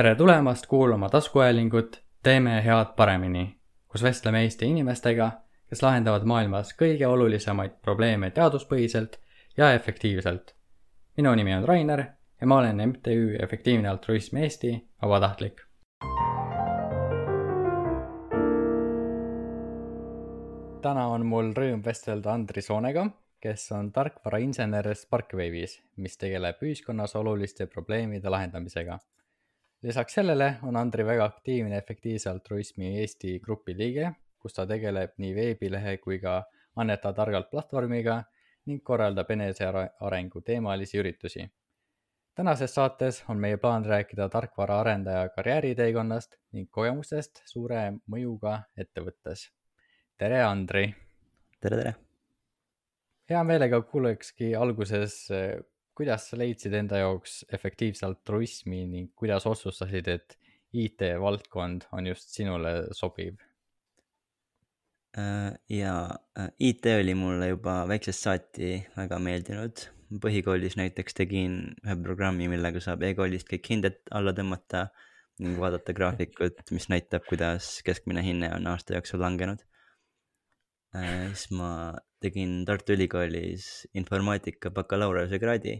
tere tulemast kuulama taskuhäälingut Teeme head paremini, kus vestleme Eesti inimestega, kes lahendavad maailmas kõige olulisemaid probleeme teaduspõhiselt ja efektiivselt. minu nimi on Rainer ja ma olen MTÜ Efektiivne Altruism Eesti vabatahtlik. täna on mul rõõm vestelda Andri Soonega, kes on tarkvarainsener Sparkwave'is, mis tegeleb ühiskonnas oluliste probleemide lahendamisega. Lisaks sellele on Andri väga aktiivne Efektiivse Altruismi Eesti grupi liige, kus ta tegeleb nii veebilehe kui ka Anneta targalt platvormiga ning korraldab enesearengu teemalisi üritusi tänases saates on meie plaan rääkida tarkvaraarendaja karjääriteekonnast ning kogemustest suure mõjuga ettevõttes. tere, Andri! tere, tere! hea meelega kuulekski alguses, kuidas sa leidsid enda jaoks efektiivse altruismi ning kuidas otsustasid, et IT-valdkond on just sinule sobiv? Äh, ja äh, IT oli mulle juba väiksest saati väga meeldinud põhikoolis näiteks tegin ühe programmi, millega saab e-koolist kõik hinded alla tõmmata ning vaadata graafikut, mis näitab, kuidas keskmine hinne on aasta jooksul langenud äh,. siis ma tegin Tartu Ülikoolis informaatika bakalaureusekraadi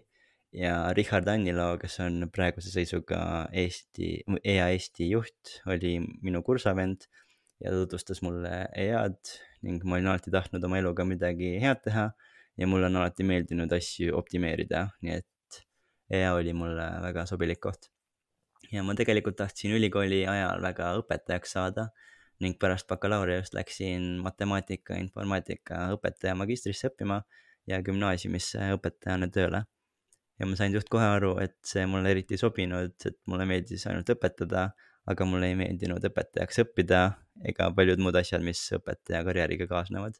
ja Richard Annilo, kes on praeguse seisuga Eesti, EA Eesti juht, oli minu kursavend ja tutvustas mulle EA-d ning ma olin alati tahtnud oma eluga midagi head teha ja mulle on alati meeldinud asju optimeerida, nii et EA oli mulle väga sobilik koht. ja ma tegelikult tahtsin ülikooli ajal väga õpetajaks saada ning pärast bakalaureust läksin matemaatika, informaatika õpetaja magistrisse õppima ja gümnaasiumisse õpetajana tööle. Ja ma sain suht kohe aru, et see mulle eriti ei sobinud, et mulle meeldis ainult õpetada, aga mulle ei meeldinud õpetajaks õppida ega paljud muud asjad, mis õpetaja karjääriga kaasnevad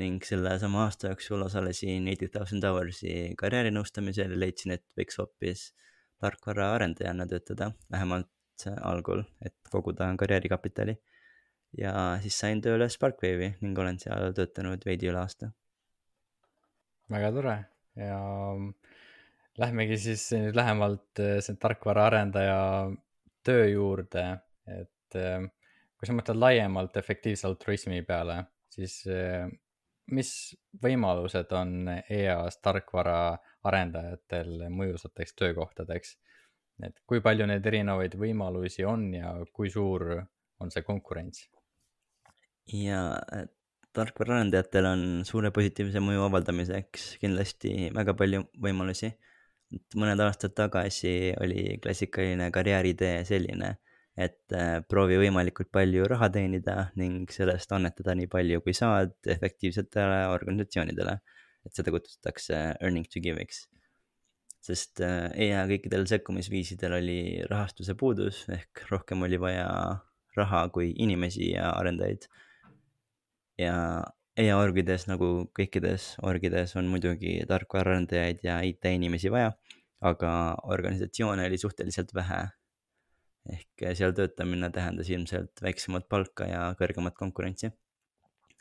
ning sellesama aasta jooksul osalesin Eighty Thousand Hours'i karjäärinõustamisel ja leidsin, et võiks hoopis tarkvaraarendajana töötada, vähemalt algul, et koguda karjäärikapitali. ja siis sain tööle Sparkwave'i ning olen seal töötanud veidi üle aasta. väga tore ja lähmegi siis nüüd lähemalt äh, see tarkvaraarendaja töö juurde, et äh, kui sa mõtled laiemalt efektiivse altruismi peale, siis äh, mis võimalused on EAS tarkvaraarendajatel mõjusateks töökohtadeks? et kui palju neid erinevaid võimalusi on ja kui suur on see konkurents? ja tarkvaraarendajatel on suure positiivse mõju avaldamiseks kindlasti väga palju võimalusi. Et mõned aastad tagasi oli klassikaline karjääritee selline et äh, proovi võimalikult palju raha teenida ning sellest annetada nii palju, kui saad efektiivsetele organisatsioonidele. et seda kutsutakse earning to give'iks. sest äh, EA kõikidel sekkumisviisidel oli rahastuse puudus ehk rohkem oli vaja raha kui inimesi ja arendajaid. ja EA orgides nagu kõikides orgides on muidugi tarkvaraarendajaid ja IT-inimesi vaja, aga organisatsioone oli suhteliselt vähe ehk seal töötamine tähendas ilmselt väiksemat palka ja kõrgemat konkurentsi.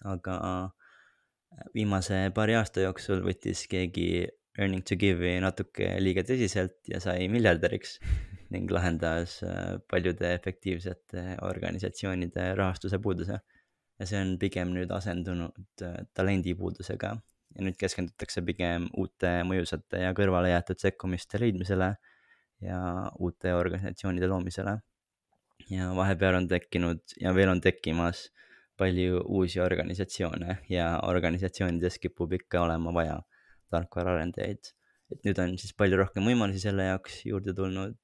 aga viimase paari aasta jooksul võttis keegi earning to give'i natuke liiga tõsiselt ja sai miljardäriks ning lahendas paljude efektiivsete organisatsioonide rahastuse puuduse. Ja see on pigem nüüd asendunud äh, talendipuudusega ja nüüd keskendutakse pigem uute mõjusate ja kõrvale jäetud sekkumiste leidmisele ja uute organisatsioonide loomisele. ja vahepeal on tekkinud ja veel on tekkimas palju uusi organisatsioone ja organisatsioonides kipub ikka olema vaja tarkvaraarendajaid. et nüüd on siis palju rohkem võimalusi selle jaoks juurde tulnud.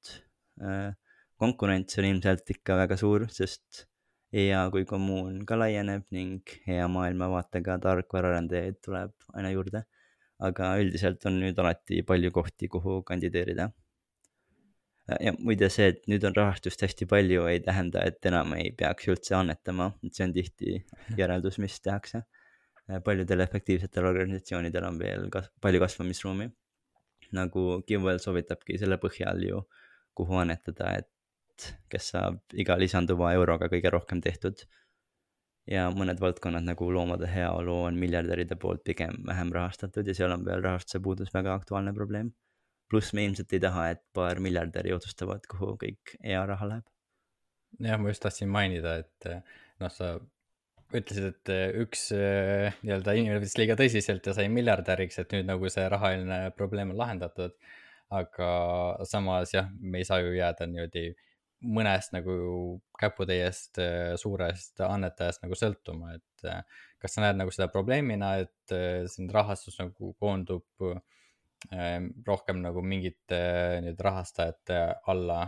Äh, konkurents on ilmselt ikka väga suur, sest EA kui kommuun ka laieneb ning hea maailmavaatega tarkvaraarendajaid tuleb aina juurde. aga üldiselt on nüüd alati palju kohti, kuhu kandideerida ja muide see, et nüüd on rahastust hästi palju, ei tähenda, et enam ei peaks üldse annetama, et see on tihti järeldus, mis tehakse. paljudel efektiivsetel organisatsioonidel on veel kas-, palju kasvamisruumi. nagu Givewell soovitabki selle põhjal ju, kuhu annetada, et kes saab iga lisanduva euroga kõige rohkem tehtud. ja mõned valdkonnad nagu loomade heaolu on miljardäride poolt pigem vähem rahastatud ja seal on veel rahastuse puudus väga aktuaalne probleem pluss me ilmselt ei taha, et paar miljardäri otsustavad, kuhu kõik EA raha läheb. jah, ma just tahtsin mainida, et noh, sa ütlesid, et üks nii-öelda inimene võttis liiga tõsiselt ja sai miljardäriks, et nüüd nagu see rahaline probleem on lahendatud. aga samas jah, me ei saa ju jääda niimoodi mõnest nagu käputäiest suurest annetajast nagu sõltuma, et kas sa näed nagu seda probleemina, et siin rahastus nagu koondub rohkem nagu mingite nüüd rahastajate alla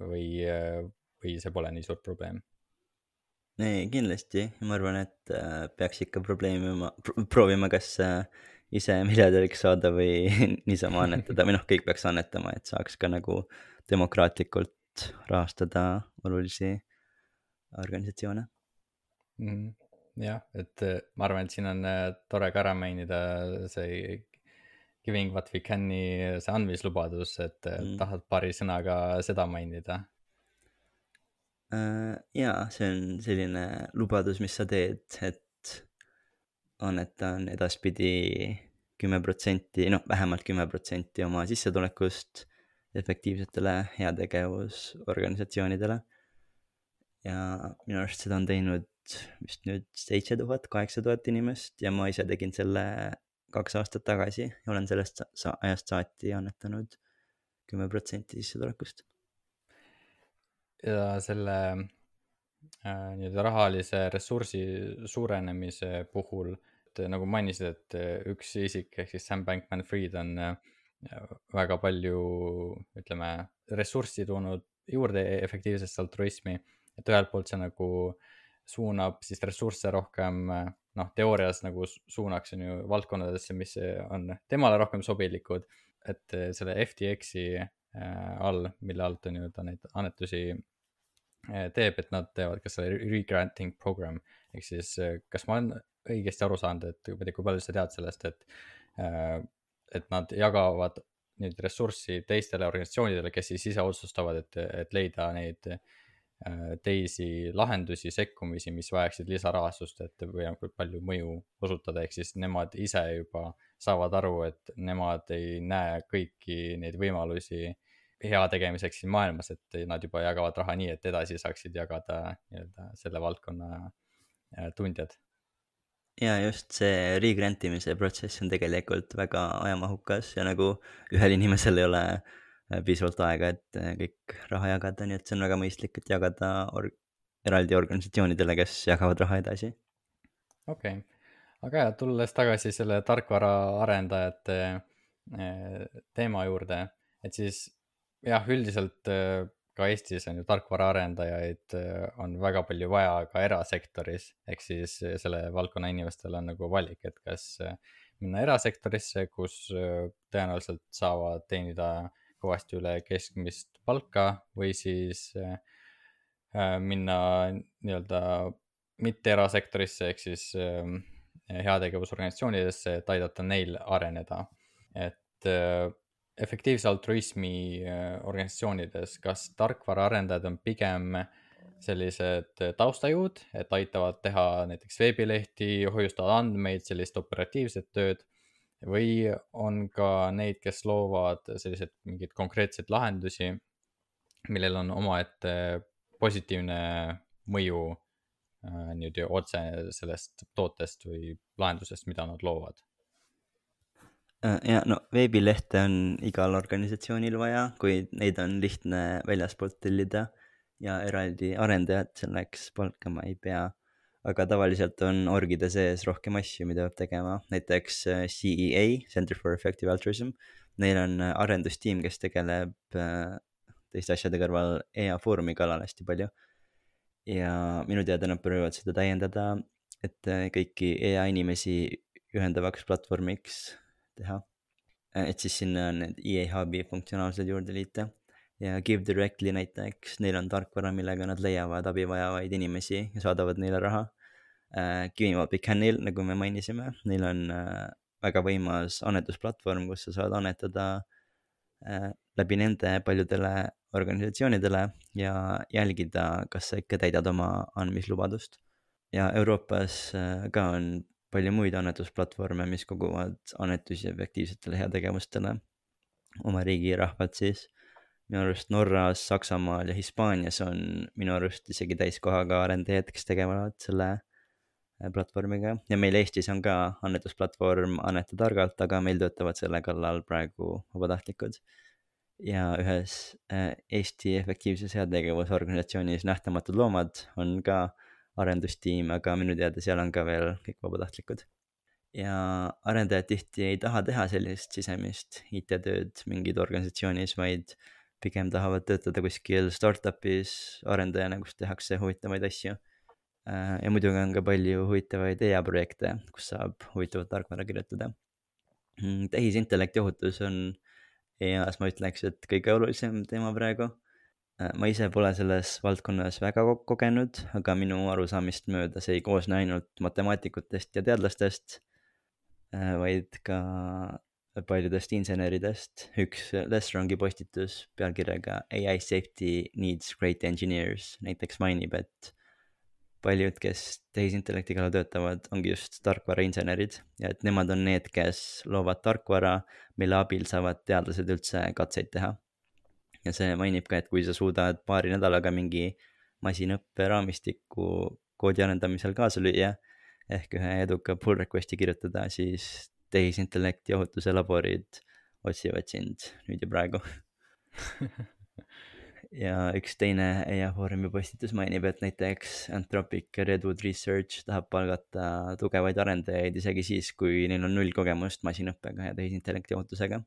või, või see pole nii suur probleem? ei, kindlasti, ma arvan, et äh, peaks ikka probleemima pro,, proovima, kas äh, ise miljardäriks saada või niisama annetada või noh, kõik peaks annetama, et saaks ka nagu demokraatlikult rahastada olulisi organisatsioone mm. -hmm. jah, et äh, ma arvan, et siin on tore ka ära mainida see Giving what we can'i see andmislubadus, et mm. tahad paari sõnaga seda mainida Äh, jaa, see on selline lubadus, mis sa teed, et annetan edaspidi kümme protsenti, noh, vähemalt kümme protsenti oma sissetulekust efektiivsetele heategevusorganisatsioonidele. ja minu arust seda on teinud vist nüüd seitse tuhat, kaheksa tuhat inimest ja ma ise tegin selle kaks aastat tagasi ja olen sellest sa ajast saati annetanud kümme protsenti sissetulekust ja selle äh, nii-öelda rahalise ressursi suurenemise puhul, et nagu mainisid, et üks isik ehk siis Sam Bankman-Fried on äh, väga palju, ütleme, ressurssi toonud juurde efektiivsesse altruismi, et ühelt poolt see nagu suunab siis ressursse rohkem noh, teoorias nagu suunaks on ju valdkondadesse, mis on temale rohkem sobilikud, et selle FTX-i Äh, all, mille alt on ju ta neid annetusi äh, teeb, et nad teevad ka selle regranting program. ehk siis, äh, kas ma olen õigesti aru saanud, et ma ei tea, kui palju sa tead sellest, et, et nad jagavad nüüd ressurssi teistele organisatsioonidele, kes siis ise otsustavad, et, et leida neid teisi lahendusi, sekkumisi, mis vajaksid lisarahastust, et võimalikult palju mõju osutada, ehk siis nemad ise juba saavad aru, et nemad ei näe kõiki neid võimalusi heategemiseks siin maailmas, et nad juba jagavad raha nii, et edasi saaksid jagada nii-öelda selle valdkonna äh, tundjad. Ja just see regrant imise protsess on tegelikult väga ajamahukas ja nagu ühel inimesel ei ole äh, piisavalt aega, et äh, kõik raha jagada, nii et see on väga mõistlik, et jagada or eraldi organisatsioonidele, kes jagavad raha edasi. okei okay., aga ja tulles tagasi selle tarkvara arendajate teema juurde, et siis jah, üldiselt äh, ka Eestis on ju tarkvaraarendajaid äh, on väga palju vaja ka erasektoris, ehk siis äh, selle valdkonna inimestel on nagu valik, et kas minna erasektorisse, kus tõenäoliselt saavad teenida kõvasti üle keskmist palka või siis minna nii-öelda mitte erasektorisse ehk siis heategevusorganisatsioonidesse, et aidata neil areneda. et efektiivse altruismi äh, organisatsioonides, kas tarkvaraarendajad on pigem sellised taustajõud, et aitavad teha näiteks veebilehti, hoiustavad andmeid, sellist operatiivset tööd või on ka neid, kes loovad selliseid mingeid konkreetseid lahendusi, millel on omaette positiivne mõju äh, nii-öelda otse sellest tootest või lahendusest, mida nad loovad ja no veebilehte on igal organisatsioonil vaja, kuid neid on lihtne väljaspoolt tellida ja eraldi arendajat selleks palkama ei pea. aga tavaliselt on orgide sees rohkem asju, mida peab tegema, näiteks äh, CEA, Center for Effective Altruism. Neil on äh, arendustiim, kes tegeleb teiste asjade kõrval EA Foorumi kallal hästi palju. ja minu teada nad proovivad seda täiendada, et kõiki EA inimesi ühendavaks platvormiks teha. Et siis sinna need EA Hubi funktsionaalsed juurde liita ja Give Directly näiteks, neil on tarkvara, millega nad leiavad abi vajavaid inimesi ja saadavad neile raha. We Can'il, nagu me mainisime, neil on väga võimas annetusplatvorm, kus sa saad annetada läbi nende paljudele organisatsioonidele ja jälgida, kas sa ikka täidad oma andmislubadust. ja Euroopas ka on palju muid annetusplatvorme, mis koguvad annetusi efektiivsetele heategevustele. oma riigi rahvalt siis. minu arust Norras, Saksamaal ja Hispaanias on minu arust isegi täiskohaga arendajad, kes tegelevad selle äh, platvormiga ja meil Eestis on ka annetusplatvorm Anneta targalt, aga meil töötavad selle kallal praegu vabatahtlikud. ja ühes äh, Eesti efektiivse heategevusorganisatsioonis Nähtamatud Loomad on ka arendustiim, aga minu teada seal on ka veel kõik vabatahtlikud ja arendajad tihti ei taha teha sellist sisemist IT-tööd mingid organisatsioonis, vaid pigem tahavad töötada kuskil startup'is arendajana, kus tehakse huvitavaid asju. Äh, ja muidugi on ka palju huvitavaid EA projekte, kus saab huvitavat tarkvara kirjutada. Mm, tehisintellekti ohutus on EA-s, ma ütleks, et kõige olulisem teema praegu. Äh, ma ise pole selles valdkonnas väga kogenud, aga minu arusaamist mööda see ei koosne ainult matemaatikutest ja teadlastest Äh, vaid ka paljudest inseneridest. üks Lessrongi postitus pealkirjaga ai safety needs great engineers näiteks mainib, et paljud, kes tehisintellekti kallal töötavad, ongi just tarkvarainsenerid ja et nemad on need, kes loovad tarkvara, mille abil saavad teadlased üldse katseid teha. Ja see mainib ka, et kui sa suudad paari nädalaga mingi masinõppe raamistiku koodi arendamisel kaasa lüüa ehk ühe eduka pull request'i kirjutada, siis tehisintellekti ohutuse laborid otsivad sind nüüd ja praegu. Ja üks teine EIA Foorumi postitus mainib, et näiteks Anthropic ja Redwood Research tahab palgata tugevaid arendajaid isegi siis, kui neil on null kogemust masinõppega ja tehisintellekti ohutusega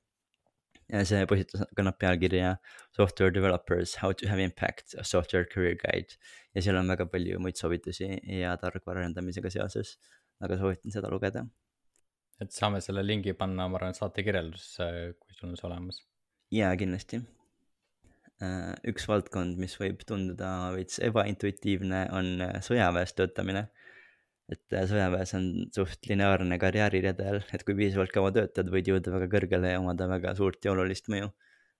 ja see postitus kannab pealkirja Software developers how to have impact a software career guide. ja seal on väga palju muid soovitusi ja tarkvara arendamisega seoses, aga soovitan seda lugeda. et saame selle lingi panna, ma arvan, saate kirjeldusse, kui sul on see olemas. jaa, kindlasti. Äh, üks valdkond, mis võib tunduda veits ebaintuitiivne, on sõjaväes töötamine et äh, sõjaväes on suht lineaarne karjääriredel, et kui piisavalt kaua töötad, võid jõuda väga kõrgele ja omada väga suurt ja olulist mõju.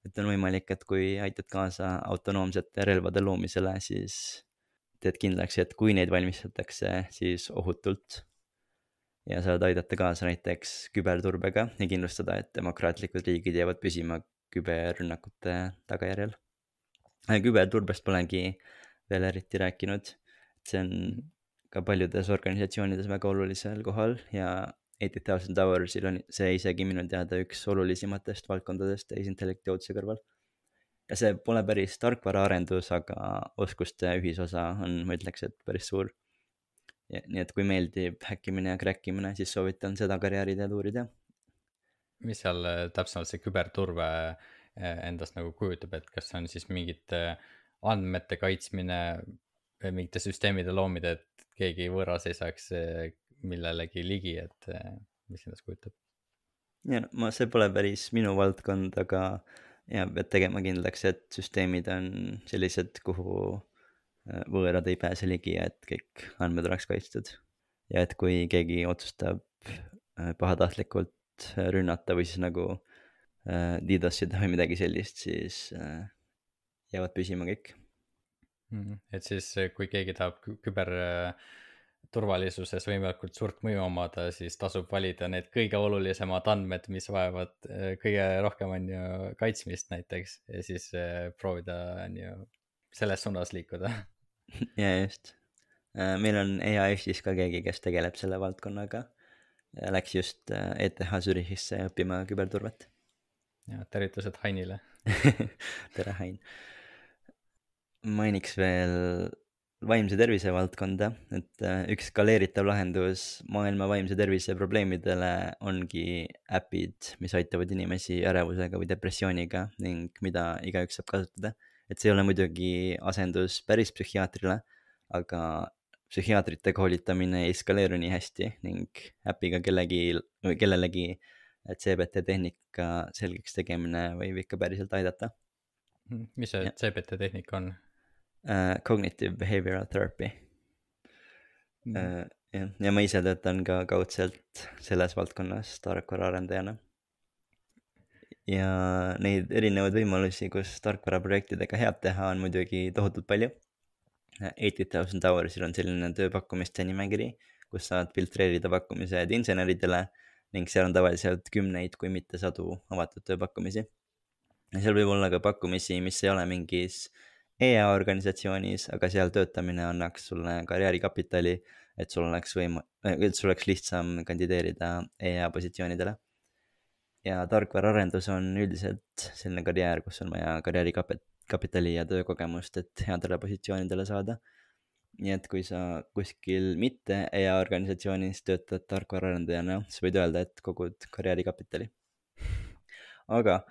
et on võimalik, et kui aitad kaasa autonoomsete relvade loomisele, siis teed kindlaks, et kui neid valmistatakse, siis ohutult. ja saad aidata kaasa näiteks küberturbega ja kindlustada, et demokraatlikud riigid jäävad püsima küberrünnakute tagajärjel. Küberturbest polengi veel eriti rääkinud, see on ka paljudes organisatsioonides väga olulisel kohal ja Eighty Thousand Hoursil on see isegi minu teada üks olulisematest valdkondadest tehisintellekti ohutuse kõrval. ja see pole päris tarkvaraarendus, aga oskuste ühisosa on, ma ütleks, et päris suur. nii et kui meeldib häkkimine ja crack imine, siis soovitan seda karjääriteed uurida. mis seal äh, täpsemalt see küberturve äh, endast nagu kujutab, et kas see on siis mingite andmete kaitsmine mingite süsteemide loomine, et keegi võõras ei saaks eh, millelegi ligi, et eh, mis endast kujutab? ja ma, see pole päris minu valdkond, aga ja pead tegema kindlaks, et süsteemid on sellised, kuhu eh, võõrad ei pääse ligi ja et kõik andmed oleks kaitstud. ja et kui keegi otsustab pahatahtlikult rünnata või siis nagu DDoS ida või midagi sellist, siis jäävad püsima kõik. Et siis, kui keegi tahab küberturvalisuses võimalikult suurt mõju omada, siis tasub valida need kõige olulisemad andmed, mis vajavad äh, kõige rohkem, on ju, kaitsmist näiteks ja siis äh, proovida, on ju, selles suunas liikuda. ja just, äh, meil on EAS-is ka keegi, kes tegeleb selle valdkonnaga. Läks just ETH Zürichisse õppima küberturvet. ja tervitused Hainile tere, Hain mainiks veel vaimse tervise valdkonda, et äh, üks skaleeritav lahendus maailma vaimse tervise probleemidele ongi äpid, mis aitavad inimesi ärevusega või depressiooniga ning mida igaüks saab kasutada. et see ei ole muidugi asendus päris psühhiaatrile, aga psühhiaatrite koolitamine ei skaleeru nii hästi ning äpiga kellegi või kellelegi CBT tehnika selgeks tegemine võib ikka päriselt aidata. mis see ja. CBT tehnika on? Uh, cognitive behavioral therapy mm.. Uh, jah, ja ma ise töötan ka kaudselt selles valdkonnas tarkvaraarendajana. ja neid erinevaid võimalusi, kus tarkvaraprojektidega head teha, on muidugi tohutult palju. Eighty thousand hours'il on selline tööpakkumiste nimekiri, kus saad filtreerida pakkumised inseneridele ning seal on tavaliselt kümneid, kui mitte sadu avatud tööpakkumisi ja seal võib olla ka pakkumisi, mis ei ole mingis EA organisatsioonis, aga seal töötamine annaks sulle karjäärikapitali, et sul oleks võim-, et sul oleks lihtsam kandideerida EA positsioonidele. ja tarkvaraarendus on üldiselt selline karjäär, kus on vaja karjäärikapitali ja töökogemust, et headele positsioonidele saada nii et kui sa kuskil mitte EA organisatsioonis töötad tarkvaraarendajana, siis võid öelda, et kogud karjäärikapitali. aga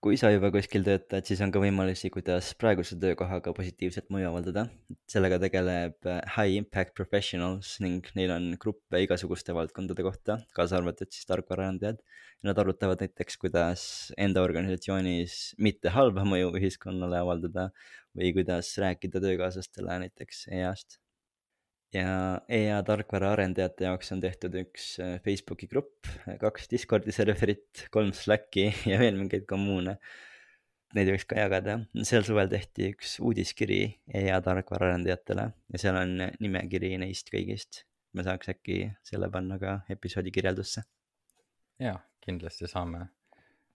kui sa juba kuskil töötad, siis on ka võimalusi, kuidas praeguse töökohaga positiivset mõju avaldada. sellega tegeleb äh, High Impact Professionals ning neil on gruppe igasuguste valdkondade kohta, kaasa arvatud siis tarkvaraarendajad. Nad arutavad näiteks, kuidas enda organisatsioonis mitte halba mõju ühiskonnale avaldada või kuidas rääkida töökaaslastele näiteks EA-st ja EA tarkvaraarendajate jaoks on tehtud üks äh, Facebooki grupp, kaks Discordi serverit, kolm Slacki ja veel mingeid kommuune. Neid võiks ka jagada, sel suvel tehti üks uudiskiri EA tarkvaraarendajatele ja seal on nimekiri neist kõigist. me saaks äkki selle panna ka episoodi kirjeldusse. ja, kindlasti saame.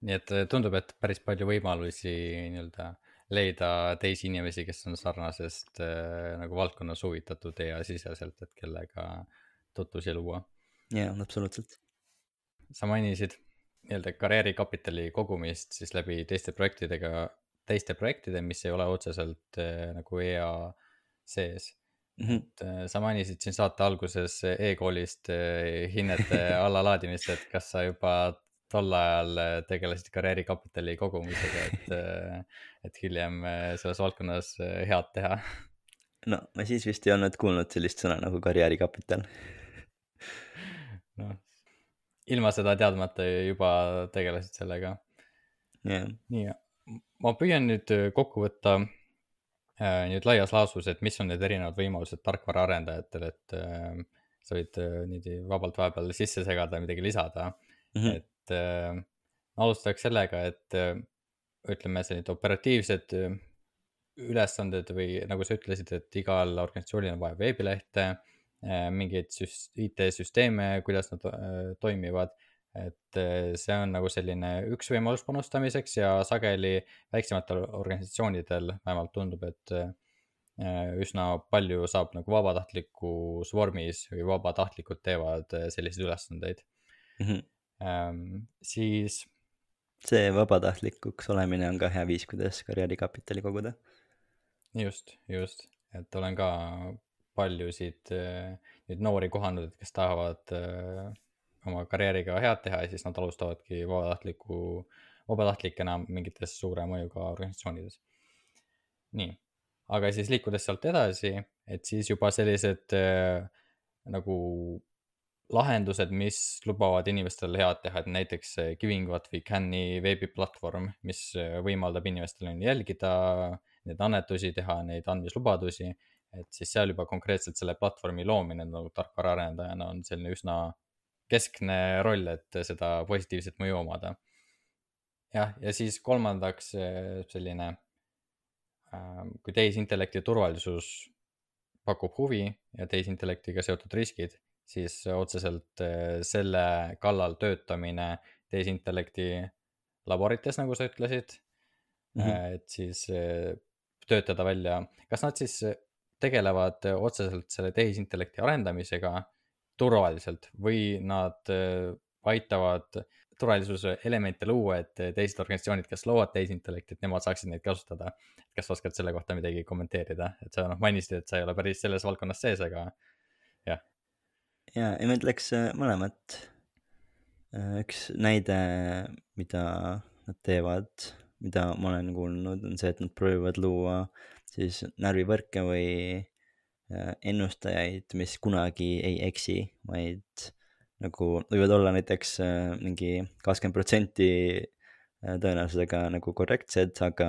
nii et tundub, et päris palju võimalusi nii-öelda leida teisi inimesi, kes on sarnasest äh, nagu valdkonnas huvitatud EA-siseselt, et kellega tutvusi luua. jaa, absoluutselt. sa mainisid nii-öelda karjäärikapitali kogumist siis läbi teiste projektidega, teiste projektide, mis ei ole otseselt äh, nagu EA sees mm. -hmm. et äh, sa mainisid siin saate alguses e-koolist hinnete allalaadimist, et kas sa juba tol ajal äh, tegelesid karjäärikapitali kogumisega, et, äh, et hiljem äh, selles valdkonnas head teha? no ma siis vist ei olnud kuulnud sellist sõna nagu karjäärikapital. noh, ilma seda teadmata juba tegelesid sellega yeah.. nii, ma püüan nüüd kokku võtta nüüd laias laastus, et mis on need erinevad võimalused tarkvaraarendajatel, et sa võid niimoodi vabalt vahepeal sisse segada ja midagi lisada mm. -hmm. et et äh, alustaks sellega, et äh, ütleme, sellised operatiivsed äh, ülesanded või nagu sa ütlesid, et igal organisatsioonil on vaja veebilehte äh,, mingeid süst-, IT-süsteeme, kuidas nad äh, toimivad. et äh, see on nagu selline üks võimalus panustamiseks ja sageli väiksematel organisatsioonidel vähemalt tundub, et äh, üsna palju saab nagu vabatahtlikus vormis või vabatahtlikud teevad selliseid ülesandeid mm. -hmm siis. see vabatahtlikuks olemine on ka hea viis, kuidas karjäärikapitali koguda. just, just, et olen ka paljusid äh, nüüd noori kohanud, et kes tahavad äh, oma karjääriga head teha ja siis nad alustavadki vabatahtliku, vabatahtlikena mingites suure mõjuga organisatsioonides. nii, aga siis liikudes sealt edasi, et siis juba sellised äh, nagu lahendused, mis lubavad inimestel head teha, et näiteks Giving What We Can'i veebiplatvorm, mis võimaldab inimestel jälgida neid annetusi, teha neid andmislubadusi. et siis seal juba konkreetselt selle platvormi loomine nagu tarkvaraarendajana on selline üsna keskne roll, et seda positiivset mõju omada. jah, ja siis kolmandaks selline, ähm, kui tehisintellekti turvalisus pakub huvi ja tehisintellektiga seotud riskid siis otseselt äh, selle kallal töötamine tehisintellekti laborites, nagu sa ütlesid mm. -hmm. et siis äh, töötada välja, kas nad siis tegelevad otseselt selle tehisintellekti arendamisega turvaliselt või nad aitavad turvalisuse elemente luua, et teised organisatsioonid, kes loovad tehisintellekti, et nemad saaksid neid kasutada. kas oskad selle kohta midagi kommenteerida, et sa noh mainisid, et sa ei ole päris selles valdkonnas sees, aga ja, ja ma ütleks äh, mõlemat. Äh, üks näide, mida nad teevad, mida ma olen kuulnud, on see, et nad proovivad luua siis närvivõrke või äh, ennustajaid, mis kunagi ei eksi, vaid nagu võivad olla näiteks mingi kakskümmend protsenti tõenäosusega nagu korrektsed, aga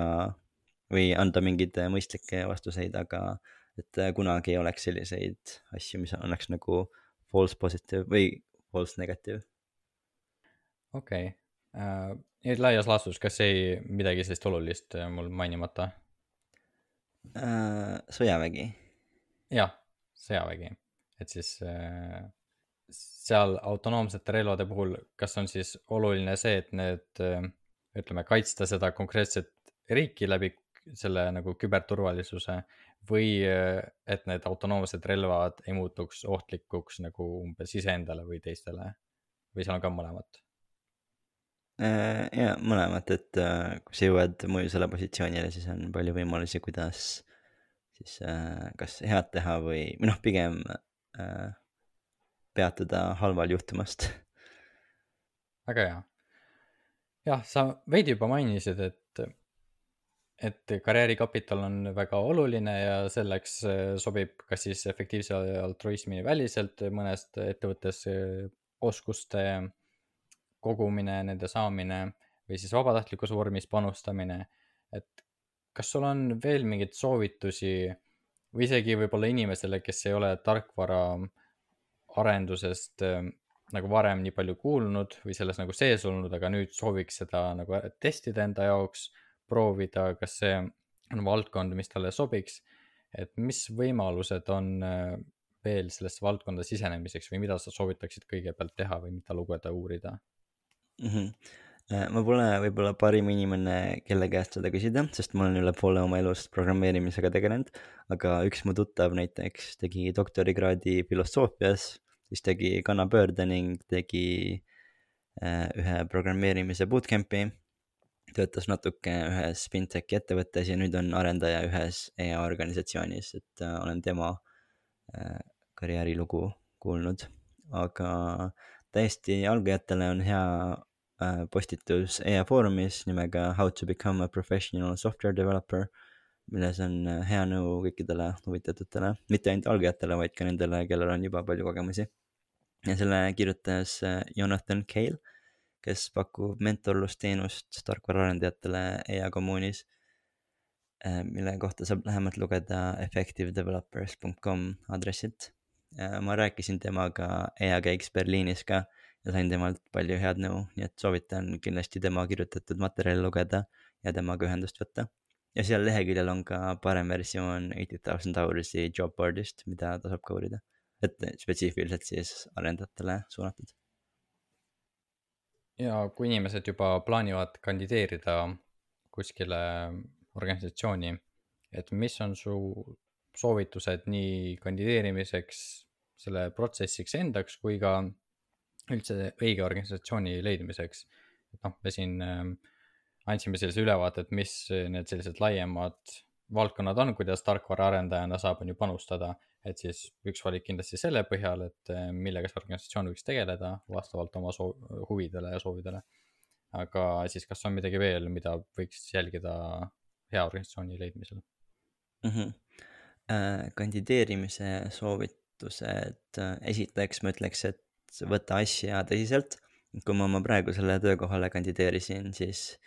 või anda mingeid mõistlikke vastuseid, aga et kunagi ei oleks selliseid asju, mis annaks nagu false positive või false negative. okei okay. uh,, nüüd laias laastus, kas jäi midagi sellist olulist äh, mul mainimata uh,? sõjavägi. jah, sõjavägi, et siis uh, seal autonoomsete relvade puhul, kas on siis oluline see, et need ütleme, kaitsta seda konkreetset riiki läbi selle nagu küberturvalisuse või et need autonoomsed relvad ei muutuks ohtlikuks nagu umbes iseendale või teistele või seal on ka mõlemat? Äh, ja mõlemat, et äh, kui sa jõuad mõjusale positsioonile, siis on palju võimalusi, kuidas siis äh, kas head teha või, või noh, pigem peatuda halval juhtumast. väga hea. jah, sa veidi juba mainisid, et, et karjäärikapital on väga oluline ja selleks sobib kas siis efektiivse altruismi väliselt mõnest ettevõttes oskuste kogumine, nende saamine või siis vabatahtlikus vormis panustamine. et kas sul on veel mingeid soovitusi või isegi võib-olla inimesele, kes ei ole tarkvara arendusest äh, nagu varem nii palju kuulnud või selles nagu sees olnud, aga nüüd sooviks seda nagu testida enda jaoks, proovida, kas see on valdkond, mis talle sobiks. et mis võimalused on äh, veel sellesse valdkonda sisenemiseks või mida sa soovitaksid kõigepealt teha või mida lugeda, uurida? mm. -hmm. ma pole võib-olla parim inimene, kelle käest seda küsida, sest ma olen üle poole oma elust programmeerimisega tegelenud, aga üks mu tuttav näiteks tegi doktorikraadi filosoofias, siis tegi kannapöörde ning tegi äh, ühe programmeerimise bootcamp'i, töötas natuke ühes fintechi ettevõttes ja nüüd on arendaja ühes EA organisatsioonis, et äh, olen tema karjäärilugu kuulnud, aga täiesti algajatele on hea Äh, postitus EA Foorumis nimega How to become a professional software developer, milles on äh, hea nõu kõikidele huvitatutele, mitte ainult algajatele, vaid ka nendele, kellel on juba palju kogemusi. ja selle kirjutas äh, Jonathan Cale, kes pakub mentorlusteenust tarkvaraarendajatele EA kommuunis, mille kohta saab lähemalt lugeda effectivedevelopers.com aadressilt. ma rääkisin temaga EA käiks Berliinis ka ja sain temalt palju head nõu, nii et soovitan kindlasti tema kirjutatud materjali lugeda ja temaga ühendust võtta. ja seal leheküljel on ka parem versioon Eighty Thousand Hours'i job board'ist, mida tasub ka uurida, et spetsiifiliselt siis arendajatele suunatud. Ja kui inimesed juba plaanivad kandideerida kuskile organisatsiooni, et mis on su soovitused nii kandideerimiseks, selle protsessiks endaks kui ka üldse õige organisatsiooni leidmiseks. et noh, me siin äh, andsime sellise ülevaate, et mis need sellised laiemad valdkonnad on, kuidas tarkvaraarendajana saab, on ju panustada. Et siis üks valik kindlasti selle põhjal, et äh, millega see organisatsioon võiks tegeleda vastavalt oma soov, huvidele ja soovidele. aga siis, kas on midagi veel, mida võiks jälgida hea organisatsiooni leidmisel mm? -hmm. Kandideerimise soovitused, esiteks ma ütleks, et võtta asja tõsiselt. kui ma oma praegusele töökohale kandideerisin, siis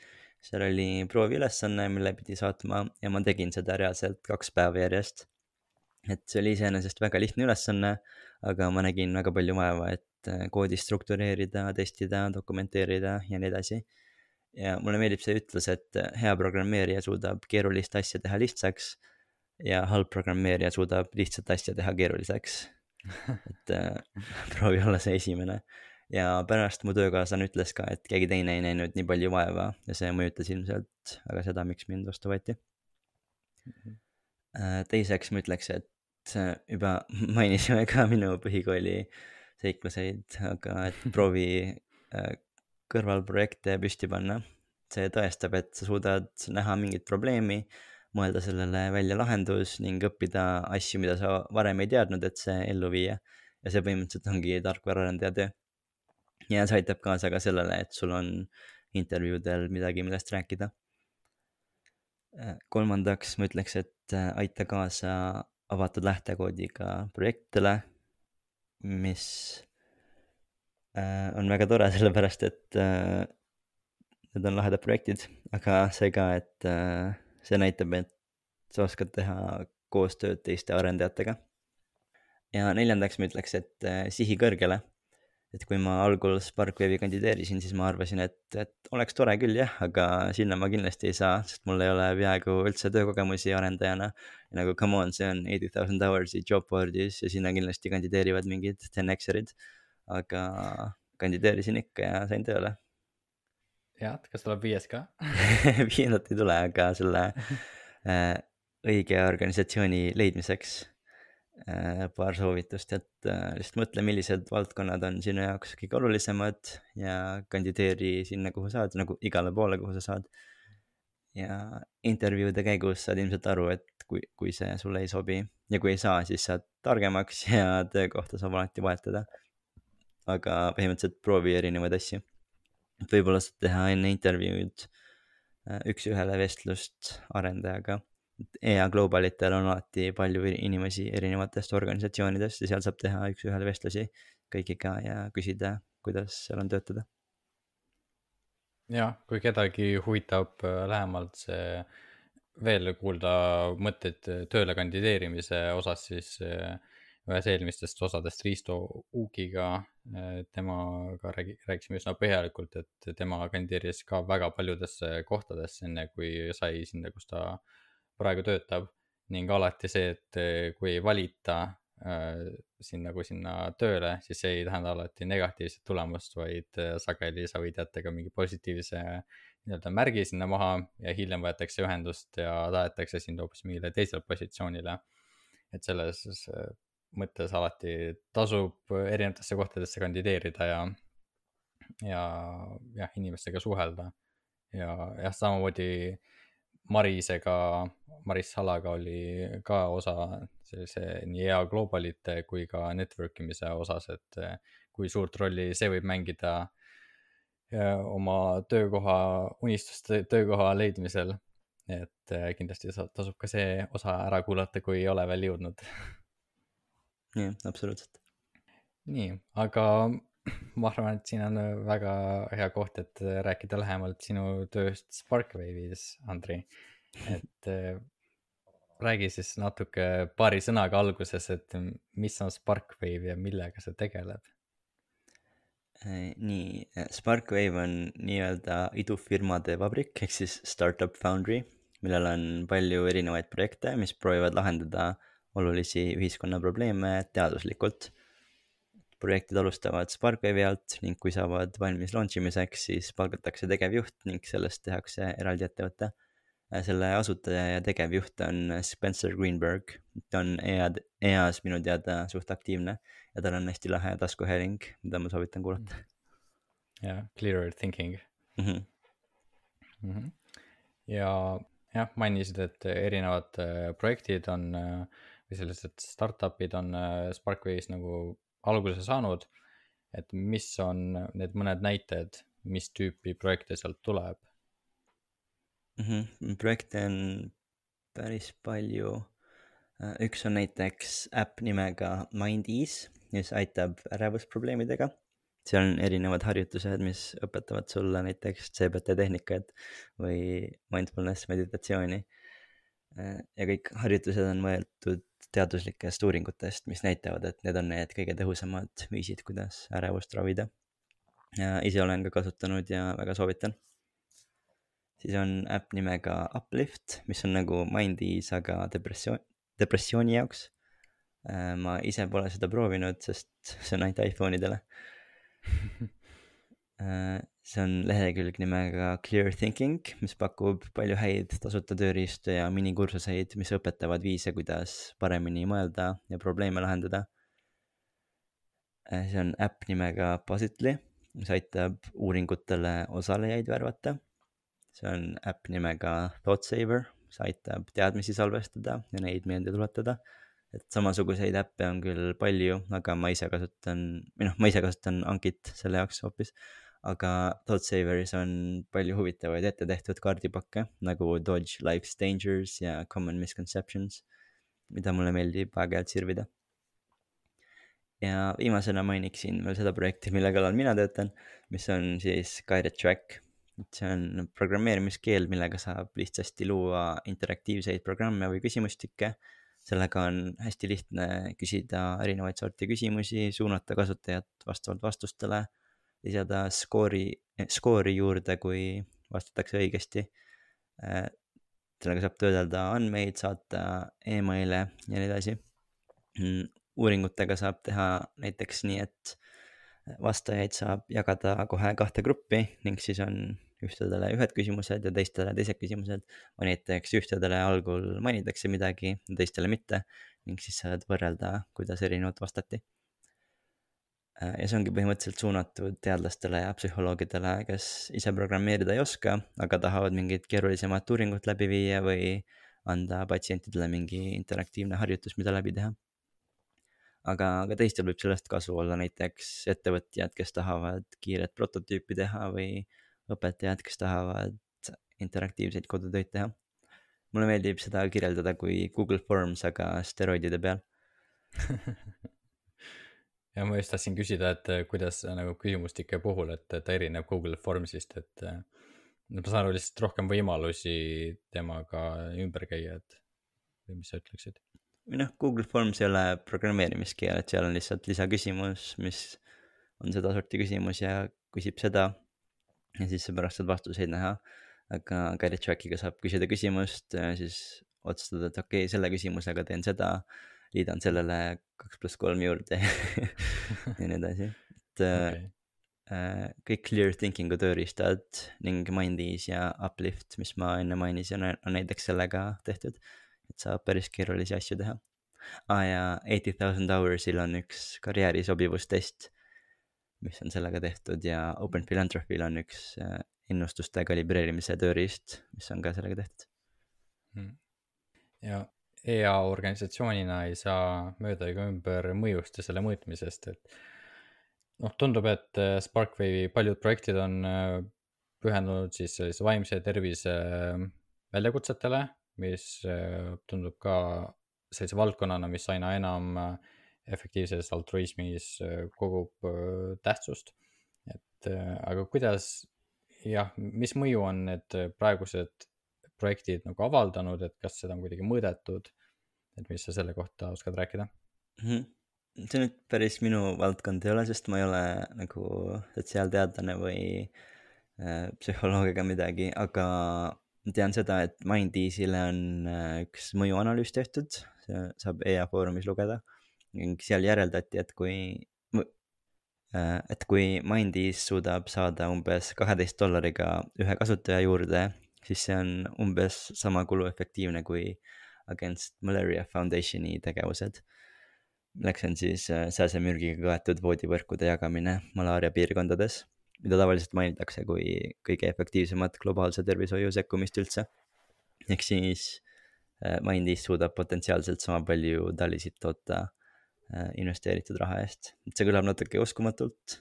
seal oli prooviülesanne, mille pidi saatma ja ma tegin seda reaalselt kaks päeva järjest. Et see oli iseenesest väga lihtne ülesanne, aga ma nägin väga palju vaeva, et äh, koodi struktureerida, testida, dokumenteerida ja nii edasi. ja mulle meeldib see ütlus, et äh, hea programmeerija suudab keerulist asja teha lihtsaks ja halb programmeerija suudab lihtsat asja teha keeruliseks et äh, proovi olla see esimene. ja pärast mu töökaaslane ütles ka, et keegi teine ei näinud nii palju vaeva ja see mõjutas ilmselt väga seda, miks mind vastu võeti mm. -hmm. Teiseks ma ütleks, et äh, juba mainisime ka minu põhikooli seikluseid, aga et proovi äh, kõrvalprojekte püsti panna. see tõestab, et sa suudad näha mingit probleemi mõelda sellele välja lahendus ning õppida asju, mida sa varem ei teadnud, et see ellu viia. ja see põhimõtteliselt ongi tarkvaraarendaja töö. ja see aitab kaasa ka sellele, et sul on intervjuudel midagi, millest rääkida. Äh, kolmandaks ma ütleks, et äh, aita kaasa avatud lähtekoodiga projektidele, mis äh, on väga tore, sellepärast et need on lahedad projektid, aga see ka, et see näitab, et sa oskad teha koostööd teiste arendajatega. ja neljandaks ma ütleks, et sihi kõrgele. Et kui ma algul SparkWebi kandideerisin, siis ma arvasin, et, et oleks tore küll jah, aga sinna ma kindlasti ei saa, sest mul ei ole peaaegu üldse töökogemusi arendajana. nagu come on, see on eighty thousand hours'i job board'is ja sinna kindlasti kandideerivad mingid 10X-erid. aga kandideerisin ikka ja sain tööle jah, kas tuleb viies ka? viiendat ei tule, aga selle äh, õige organisatsiooni leidmiseks paar soovitust, et äh, lihtsalt mõtle, millised valdkonnad on sinu jaoks kõige olulisemad ja kandideeri sinna, kuhu saad, nagu igale poole, kuhu sa saad. ja intervjuude käigus saad ilmselt aru, et kui, kui see sulle ei sobi ja kui ei saa, siis saad targemaks ja töökohta saab alati vahetada. aga põhimõtteliselt proovi erinevaid asju. et võib-olla saad teha enne intervjuud äh, üks-ühele vestlust arendajaga. EA Globalitel on alati palju inimesi erinevatest organisatsioonidest ja seal saab teha üks-ühele vestlusi kõigiga ja küsida, kuidas seal on töötada. jah, kui kedagi huvitab äh, lähemalt see veel kuulda mõtteid äh, tööle kandideerimise osas, siis äh, ühes eelmistest osadest Risto Uukiga, temaga räägi-, rääkisime üsna põhjalikult, et tema kandideeris ka väga paljudesse kohtadesse, enne kui sai sinna, kus ta praegu töötab. ning alati see, et äh, kui ei valita äh, sinna kui sinna tööle, siis see ei tähenda alati negatiivset tulemust, vaid äh, sageli sa võid jätta ka mingi positiivse nii-öelda märgi sinna maha ja hiljem võetakse ühendust ja tahetakse sind hoopis mingile teisele positsioonile. et selles äh, mõttes alati tasub erinevatesse kohtadesse kandideerida ja, ja jah, inimestega suhelda. ja jah, samamoodi Marisega, Maris Salaga oli ka osa sellise nii hea globalite kui ka network imise osas, et eh, kui suurt rolli see võib mängida ja oma töökoha, unistuste töökoha leidmisel. et eh, kindlasti tasub ka see osa ära kuulata, kui ei ole veel jõudnud. jah, absoluutselt. nii, aga ma arvan, et siin on väga hea koht, et rääkida lähemalt sinu tööst Sparkwave'is, Andri. et eh, räägi siis natuke paari sõnaga alguses, et mis on Sparkwave ja millega see tegeleb? Äh, nii, Sparkwave on nii-öelda idufirmade vabrik ehk siis startup foundry, millel on palju erinevaid projekte, mis proovivad lahendada olulisi ühiskonna probleeme teaduslikult. Projektid alustavad Sparkwave'i alt ning kui saavad valmis launch imiseks, siis palgatakse tegevjuht ning sellest tehakse eraldi ettevõte. selle asutaja ja tegevjuht on Spencer Greenberg, ta on EA-d, EA-s minu teada suht aktiivne ja tal on hästi lahe taskuhääling, mida ma soovitan kuulata jah, clearer thinking mm. -hmm. mm. -hmm. ja jah, mainisid, et erinevad äh, projektid on äh, või sellised startup'id on äh, Sparkwave'is nagu alguse saanud. et mis on need mõned näited, mis tüüpi projekte sealt tuleb? Mm -hmm. projekte on päris palju. üks on näiteks äpp nimega Mindease, mis aitab ärevusprobleemidega. seal on erinevad harjutused, mis õpetavad sulle näiteks CBT tehnikaid või mindfulness meditatsiooni. ja kõik harjutused on võetud teaduslikest uuringutest, mis näitavad, et need on need kõige tõhusamad viisid, kuidas ärevust ravida. ise olen ka kasutanud ja väga soovitan siis on äpp nimega Uplift, mis on nagu Mindease, aga depressioon, depressiooni jaoks. ma ise pole seda proovinud, sest see on ainult iPhone idele. see on lehekülg nimega Clear Thinking, mis pakub palju häid tasuta tööriistu ja minikursuseid, mis õpetavad viise, kuidas paremini mõelda ja probleeme lahendada. see on äpp nimega Positly, mis aitab uuringutele osalejaid värvata see on äpp nimega Thoughtsaver, mis aitab teadmisi salvestada ja neid meelde tuletada. et samasuguseid äppe on küll palju, aga ma ise kasutan, või noh, ma ise kasutan Ankit selle jaoks hoopis. Aga Thoughtsaveris on palju huvitavaid ette tehtud kaardipakke nagu Dodge Life's Dangers ja Common Misconceptions, mida mulle meeldib aeg-ajalt sirvida. ja viimasena mainiksin veel seda projekti, mille kallal mina töötan, mis on siis Guided Track see on programmeerimiskeel, millega saab lihtsasti luua interaktiivseid programme või küsimustikke. sellega on hästi lihtne küsida erinevaid sorti küsimusi, suunata kasutajat vastavalt vastustele, lisada skoori, skoori juurde, kui vastatakse õigesti. sellega saab töödelda andmeid, saata email'e ja nii edasi. uuringutega saab teha näiteks nii, et vastajaid saab jagada kohe kahte gruppi ning siis on ühtedele ühed küsimused ja teistele teised küsimused. näiteks ühtedele algul mainitakse midagi, teistele mitte ning siis saad võrrelda, kuidas erinevalt vastati. Äh, ja see ongi põhimõtteliselt suunatud teadlastele ja psühholoogidele, kes ise programmeerida ei oska, aga tahavad mingit keerulisemat uuringut läbi viia või anda patsientidele mingi interaktiivne harjutus, mida läbi teha. aga, aga teistel võib sellest kasu olla, näiteks ettevõtjad, kes tahavad kiiret prototüüpi teha või õpetajad, kes tahavad interaktiivseid kodutöid teha. mulle meeldib seda kirjeldada kui Google Forms, aga steroidide peal ja ma just tahtsin küsida, et äh, kuidas äh, nagu küsimustike puhul, et ta erineb Google Formsist, et äh, ma saan aru lihtsalt rohkem võimalusi temaga ümber käia, et või mis sa ütleksid? või noh, Google Forms ei ole programmeerimiskeel, et seal on lihtsalt lisaküsimus, mis on sedasorti küsimus ja küsib seda. ja siis sa pärast saad vastuseid näha. aga Guided Trackiga saab küsida küsimust, siis otsustada, et okei okay,, selle küsimusega teen seda liidan sellele kaks pluss kolm juurde ja nii edasi, et okay. äh, kõik clear thinking'u tööriistad ning Mindease ja Uplift, mis ma enne mainisin, on näiteks sellega tehtud. et saab päris keerulisi asju teha ah,. ja eighty thousand hours'il on üks karjääri sobivustest, mis on sellega tehtud ja Open Philanthropy'l on üks äh, ennustuste kalibreerimise tööriist, mis on ka sellega tehtud hmm.. ja EA organisatsioonina ei saa mööda ega ümber mõjust ja selle mõõtmisest, et noh, tundub, et äh, Sparkwave'i paljud projektid on äh, pühendunud siis sellise vaimse tervise äh, väljakutsetele, mis tundub ka sellise valdkonnana, mis aina enam efektiivses altruismis kogub tähtsust. et aga kuidas, jah, mis mõju on need praegused projektid nagu avaldanud, et kas seda on kuidagi mõõdetud? et mis sa selle kohta oskad rääkida mm? -hmm see nüüd päris minu valdkond ei ole, sest ma ei ole nagu sotsiaalteadlane või äh, psühholoog ega midagi, aga tean seda, et Mindease'ile on äh, üks mõjuanalüüs tehtud, saab EA Foorumis lugeda ning seal järeldati, et kui äh,, et kui Mindease suudab saada umbes kaheteist dollariga ühe kasutaja juurde siis see on umbes sama kuluefektiivne kui Against Malaria Foundationi tegevused. milleks on siis äh, sääsemürgiga kaetud voodivõrkude jagamine malaaria piirkondades, mida tavaliselt mainitakse kui kõige efektiivsemat globaalse tervishoiu sekkumist üldse. ehk siis äh, Mindis suudab potentsiaalselt sama palju talisid toota äh, investeeritud raha eest, et see kõlab natuke uskumatult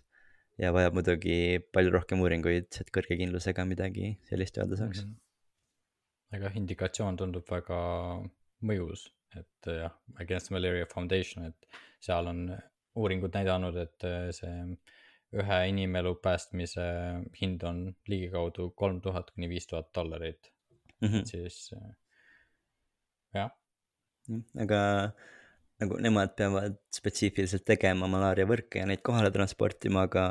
ja vajab muidugi palju rohkem uuringuid, et kõrge kindlusega midagi sellist öelda saaks mm. -hmm. aga indikatsioon tundub väga mõjus, et jah, Against Malaria Foundation, et seal on uuringud näidanud, et see ühe inimelu päästmise hind on ligikaudu kolm tuhat kuni viis tuhat dollarit mm, -hmm. siis jah. aga nagu nemad peavad spetsiifiliselt tegema malaariavõrke ja neid kohale transportima, aga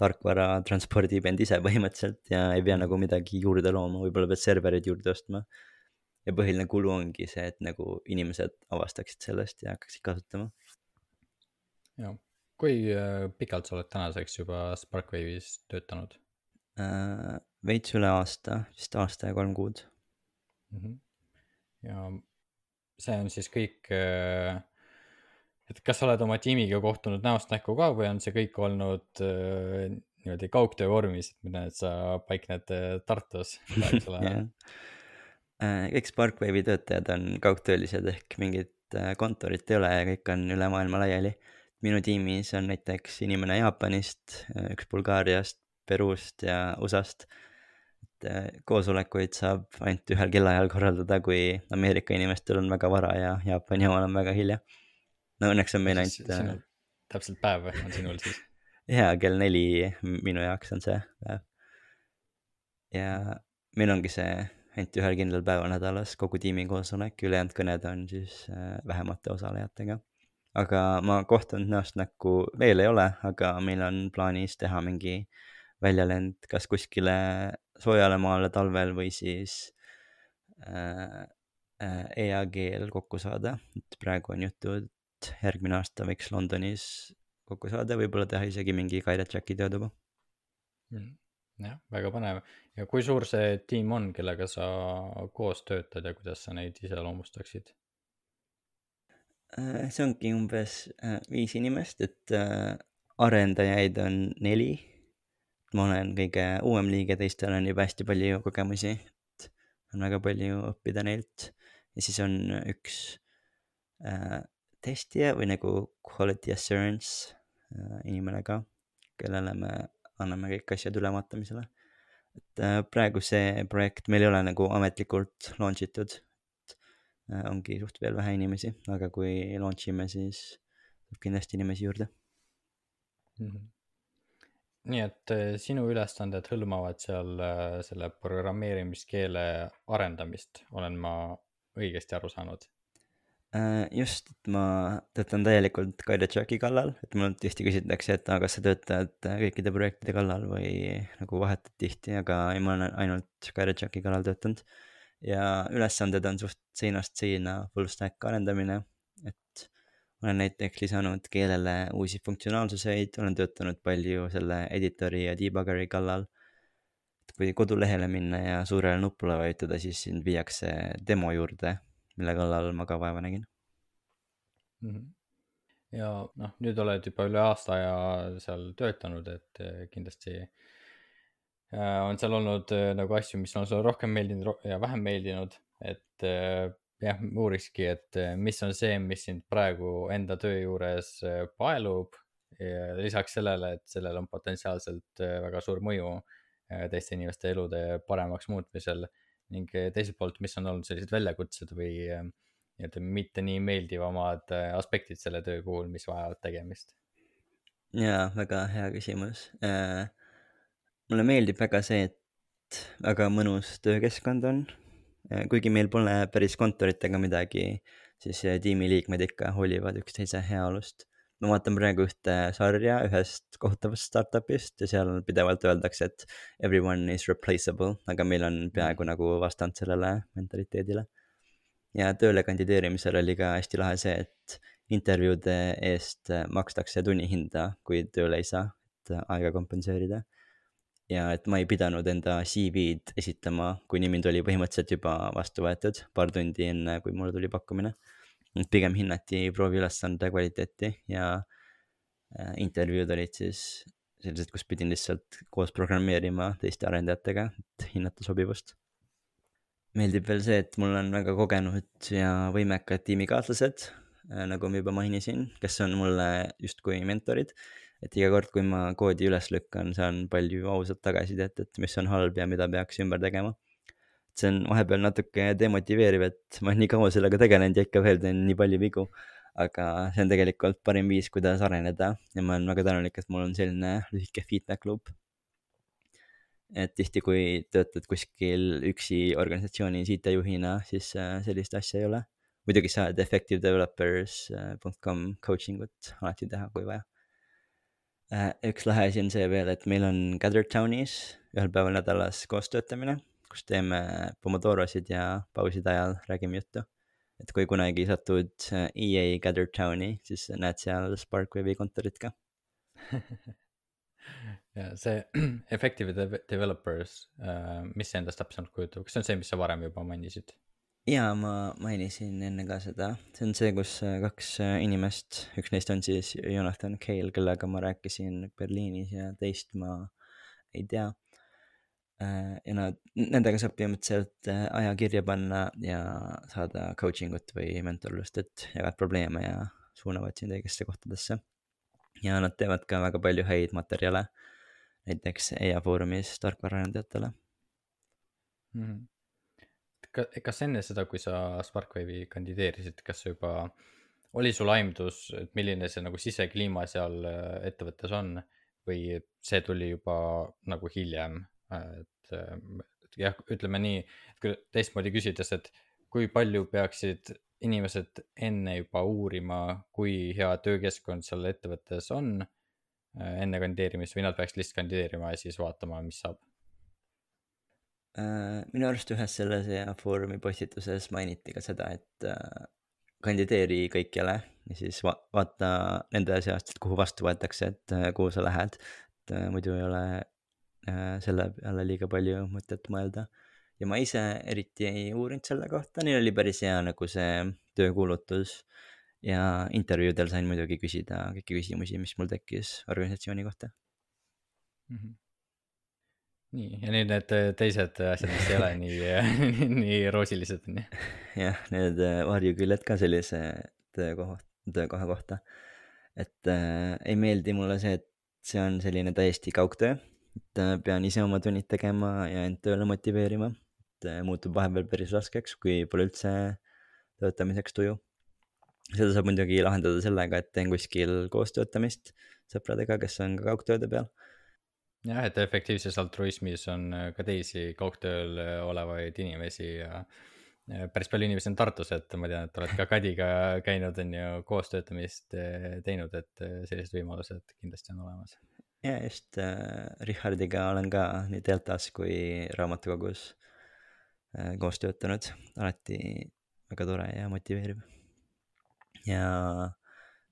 tarkvara transpordib end ise põhimõtteliselt ja ei pea nagu midagi juurde looma, võib-olla pead servereid juurde ostma. ja põhiline kulu ongi see, et nagu inimesed avastaksid sellest ja hakkaksid kasutama. jah, kui äh, pikalt sa oled tänaseks juba Sparkwave'is töötanud äh,? veits üle aasta, vist aasta ja kolm kuud mm. -hmm. ja see on siis kõik äh, et kas sa oled oma tiimiga kohtunud näost näkku ka või on see kõik olnud äh, niimoodi kaugtöö vormis, et et sa paikned äh, Tartus praegusel ajal äh, kõik Sparkwave'i töötajad on kaugtöölised ehk mingit äh, kontorit ei ole ja kõik on üle maailma laiali. minu tiimis on näiteks inimene Jaapanist, üks Bulgaariast, Peruust ja USA-st. et koosolekuid saab ainult ühel kellaajal korraldada, kui Ameerika inimestel on väga vara ja Jaapani omal on väga hilja no õnneks on meil ainult. Äh, täpselt päev on sinul siis? jaa, kell neli minu jaoks on see päev. ja meil ongi see ainult ühel kindlal päeval nädalas kogu tiimi koosolek, ülejäänud kõned on siis äh, vähemate osalejatega. aga ma kohtunud näost näkku veel ei ole, aga meil on plaanis teha mingi väljalend kas kuskile soojale maale talvel või siis äh, äh, EAG-l kokku saada, et praegu on juttu, et järgmine aasta võiks Londonis kokku saada, võib-olla teha isegi mingi Guided Tracki töötuba mm.. jah, väga põnev ja kui suur see tiim on, kellega sa koos töötad ja kuidas sa neid iseloomustaksid? Äh, see ongi umbes äh, viis inimest, et äh, arendajaid on neli. ma olen kõige uuem liige, teistel on juba hästi palju kogemusi, et on väga palju õppida neilt. ja siis on üks äh, testija või nagu quality assurance äh, inimene ka, kellele me anname kõik asjad ülevaatamisele. et äh, praegu see projekt meil ei ole nagu ametlikult launch itud. Äh, ongi suht veel vähe inimesi, aga kui launch ime, siis tuleb kindlasti inimesi juurde mm. -hmm. nii et sinu ülesanded hõlmavad seal selle programmeerimiskeele arendamist, olen ma õigesti aru saanud? Äh, just, et ma töötan täielikult Guided kallal, et mul tihti küsitakse, et aga kas sa töötad äh, kõikide projektide kallal või nagu vahetad tihti, aga ei, ma olen ainult Guided kallal töötanud. ja ülesanded on suht seinast seina full stack arendamine, et olen näiteks lisanud keelele uusi funktsionaalsuseid, olen töötanud palju selle editori ja debuggeri kallal. et kui kodulehele minna ja suurele nupule vajutada, siis sind viiakse demo juurde mille kallal ma ka vaeva nägin mm. -hmm. ja noh, nüüd oled juba üle aasta ja seal töötanud, et eh, kindlasti äh, on seal olnud äh, nagu asju, mis on sulle rohkem meeldinud ja vähem meeldinud, et jah, uurikski, et mis on see, mis sind praegu enda töö juures paelub ja lisaks sellele, et sellel on potentsiaalselt väga suur mõju teiste inimeste elude paremaks muutmisel ning eh, teiselt poolt, mis on olnud sellised väljakutsed või eh, nii-öelda mitte nii meeldivamad eh, aspektid selle töö puhul, mis vajavad tegemist? jaa, väga hea küsimus mulle meeldib väga see, et väga mõnus töökeskkond on. kuigi meil pole päris kontorit ega midagi, siis tiimiliikmed ikka hoolivad üksteise heaolust ma vaatan praegu ühte sarja ühest kohutavast startup'ist ja seal pidevalt öeldakse, et everyone is replaceable, aga meil on peaaegu nagu vastand sellele mentaliteedile. ja tööle kandideerimisel oli ka hästi lahe see, et intervjuude eest makstakse tunnihinda, kui tööle ei saa, et aega kompenseerida. ja et ma ei pidanud enda CV-d esitama, kuni mind oli põhimõtteliselt juba vastu võetud, paar tundi enne, kui mulle tuli pakkumine pigem hinnati prooviülesande kvaliteeti ja äh, intervjuud olid siis sellised, kus pidin lihtsalt koos programmeerima teiste arendajatega, et hinnata sobivust. meeldib veel see, et mul on väga kogenud ja võimekad tiimikaaslased, äh, nagu ma juba mainisin, kes on mulle justkui mentorid. et iga kord, kui ma koodi üles lükkan, saan palju ausat tagasisidet, et mis on halb ja mida peaks ümber tegema see on vahepeal natuke demotiveeriv, et ma olen nii kaua sellega tegelenud ja ikka veel teen nii palju vigu. aga see on tegelikult parim viis, kuidas areneda ja ma olen väga tänulik, et mul on selline lühike feedback loop. et tihti, kui töötad kuskil üksi organisatsioonis IT-juhina, siis äh, sellist asja ei ole. muidugi saad effectivedevelopers.com coaching ut alati teha, kui vaja äh, üks lahe asi on see veel, et meil on Gather Townis ühel päeval nädalas koos töötamine kus teeme Pomodorosid ja pauside ajal räägime juttu. et kui kunagi satud EA Gather Towni, siis näed seal Sparkwave'i kontorit ka ja see Effective Developers, äh, mis see endast täpsemalt kujutab, kas see on see, mis sa varem juba mainisid? jaa, ma mainisin enne ka seda, see on see, kus äh, kaks äh, inimest, üks neist on siis Jonathan Cale, kellega ma rääkisin Berliinis ja teist ma ei tea Äh, ja nad, nendega saab põhimõtteliselt äh, aja kirja panna ja saada coaching ut või mentorlust, et jagad probleeme ja suunavad sind õigesse kohtadesse. ja nad teevad ka väga palju häid materjale, näiteks EIA Foorumis tarkvaraarendajatele mm. -hmm. Ka, kas enne seda, kui sa Sparkwave'i kandideerisid, kas juba oli sul aimdus, et milline see nagu sisekliima seal äh, ettevõttes on või see tuli juba nagu hiljem, et et jah, ütleme nii, küll teistmoodi küsides, et kui palju peaksid inimesed enne juba uurima, kui hea töökeskkond seal ettevõttes on äh, enne kandideerimist või nad peaks lihtsalt kandideerima ja siis vaatama, mis saab? Äh, minu arust ühes selles Foorumi postituses mainiti ka seda, et äh, kandideeri kõikjale ja siis va vaata nende seast, et kuhu vastu võetakse, et kuhu sa lähed. et muidu ei ole selle peale liiga palju mõtet mõelda. ja ma ise eriti ei uurinud selle kohta, neil oli päris hea nagu see töökuulutus ja intervjuudel sain muidugi küsida kõiki küsimusi, mis mul tekkis organisatsiooni kohta mm. -hmm. nii, ja nüüd need teised asjad, mis ei ole nii nii, nii roosilised on ju. jah, need varjuküljed ka sellise töökoha, töökoha kohta. et äh, ei meeldi mulle see, et see on selline täiesti kaugtöö, et äh, pean ise oma tunnid tegema ja end tööle motiveerima, et äh, muutub vahepeal päris raskeks, kui pole üldse töötamiseks tuju seda saab muidugi lahendada sellega, et teen kuskil koostöötamist sõpradega, kes on ka kaugtööde peal. jah, et efektiivses altruismis on äh, ka teisi kaugtööl olevaid inimesi ja päris palju inimesi on Tartus, et ma tean, et oled ka Kadiga käinud, on ju, koostöötamist teinud, et sellised võimalused kindlasti on olemas. Ja just äh,, Richardiga olen ka nii Deltas kui raamatukogus äh, koos töötanud, alati väga tore ja motiveeriv ja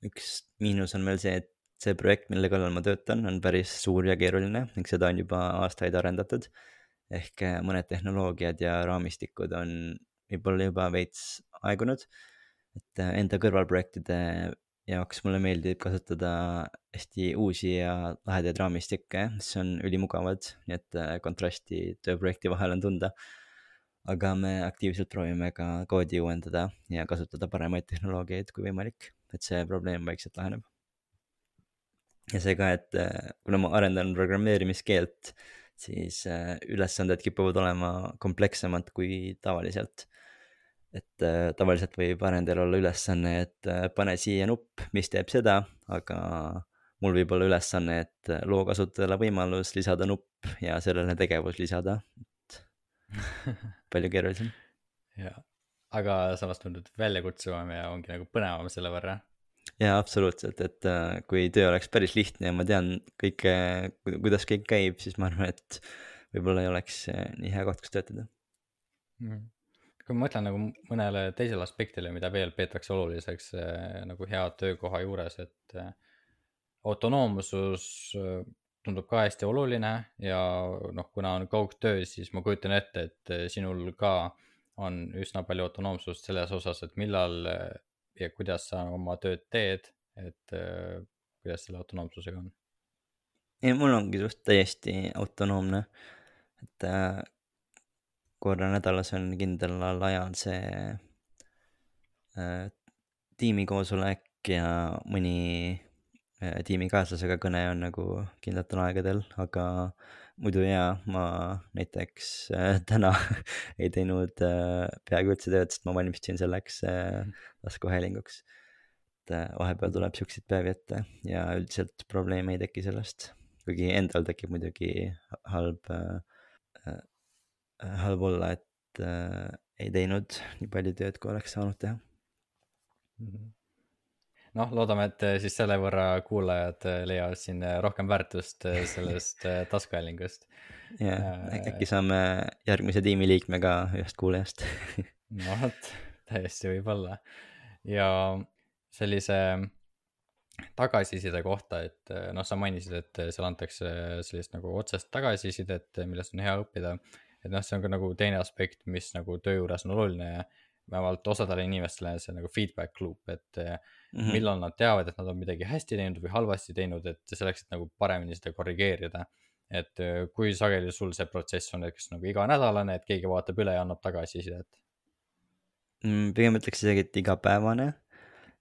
üks miinus on veel see, et see projekt, mille kallal ma töötan, on päris suur ja keeruline ning seda on juba aastaid arendatud. ehk eh, mõned tehnoloogiad ja raamistikud on võib-olla juba veits aegunud. et eh, enda kõrvalprojektide jaoks mulle meeldib kasutada hästi uusi ja lahedaid raamistikke, mis on ülimugavad, nii et eh, kontrasti tööprojekti vahel on tunda aga me aktiivselt proovime ka koodi uuendada ja kasutada paremaid tehnoloogiaid kui võimalik, et see probleem vaikselt laheneb. ja see ka, et äh, kuna ma arendan programmeerimiskeelt, siis äh, ülesanded kipuvad olema komplekssemad kui tavaliselt. Et äh, tavaliselt võib arendajal olla ülesanne, et pane siia nupp, mis teeb seda, aga mul võib olla ülesanne, et loo kasutajale võimalus lisada nupp ja sellele tegevus lisada, palju keerulisem. jah, aga samas tundub väljakutsuvam ja ongi nagu põnevam selle võrra. jaa, absoluutselt, et äh, kui töö oleks päris lihtne ja ma tean kõike, kuidas kõik käib, siis ma arvan, et võib-olla ei oleks äh, nii hea koht, kus töötada. Mm kui ma mõtlen nagu mõnele teisele aspektile, mida veel peetakse oluliseks äh, nagu hea töökoha juures, et autonoomsus tundub ka hästi oluline ja noh, kuna on kaugtöö, siis ma kujutan ette, et sinul ka on üsna palju autonoomsust selles osas, et millal ja kuidas sa oma tööd teed, et kuidas selle autonoomsusega on? ei, mul ongi suht täiesti autonoomne, et äh, korra nädalas on kindlal ajal see äh, tiimikoosolek ja mõni Äh, tiimikaaslasega kõne on nagu kindlatel aegadel, aga muidu jaa, ma näiteks äh, täna ei teinud äh, peaaegu üldse tööd, sest ma valmistusin selleks äh, taskuhäälinguks. et äh, vahepeal tuleb siukseid päevi ette ja üldiselt probleeme ei teki sellest, kuigi endal tekib muidugi halb äh,, äh, halb olla, et äh, ei teinud nii palju tööd, kui oleks saanud teha mm. -hmm noh, loodame, et eh, siis selle võrra kuulajad eh, leiavad siin eh, rohkem väärtust sellest taskuhäälingust. jah, äkki saame järgmise tiimiliikme ka ühest kuulajast no vot, täiesti võib-olla. ja sellise tagasiside kohta, et noh, sa mainisid, et seal antakse sellist nagu otsest tagasisidet, millest on hea õppida. Et noh, see on ka nagu teine aspekt, mis nagu töö juures on oluline ja vähemalt osadele inimestele see nagu feedback loop, et mm -hmm. millal nad teavad, et nad on midagi hästi teinud või halvasti teinud, et selleks, et nagu paremini seda korrigeerida. et äh, kui sageli sul see protsess on näiteks nagu iganädalane, et keegi vaatab üle ja annab tagasisidet mm,? pigem ütleks isegi, et igapäevane.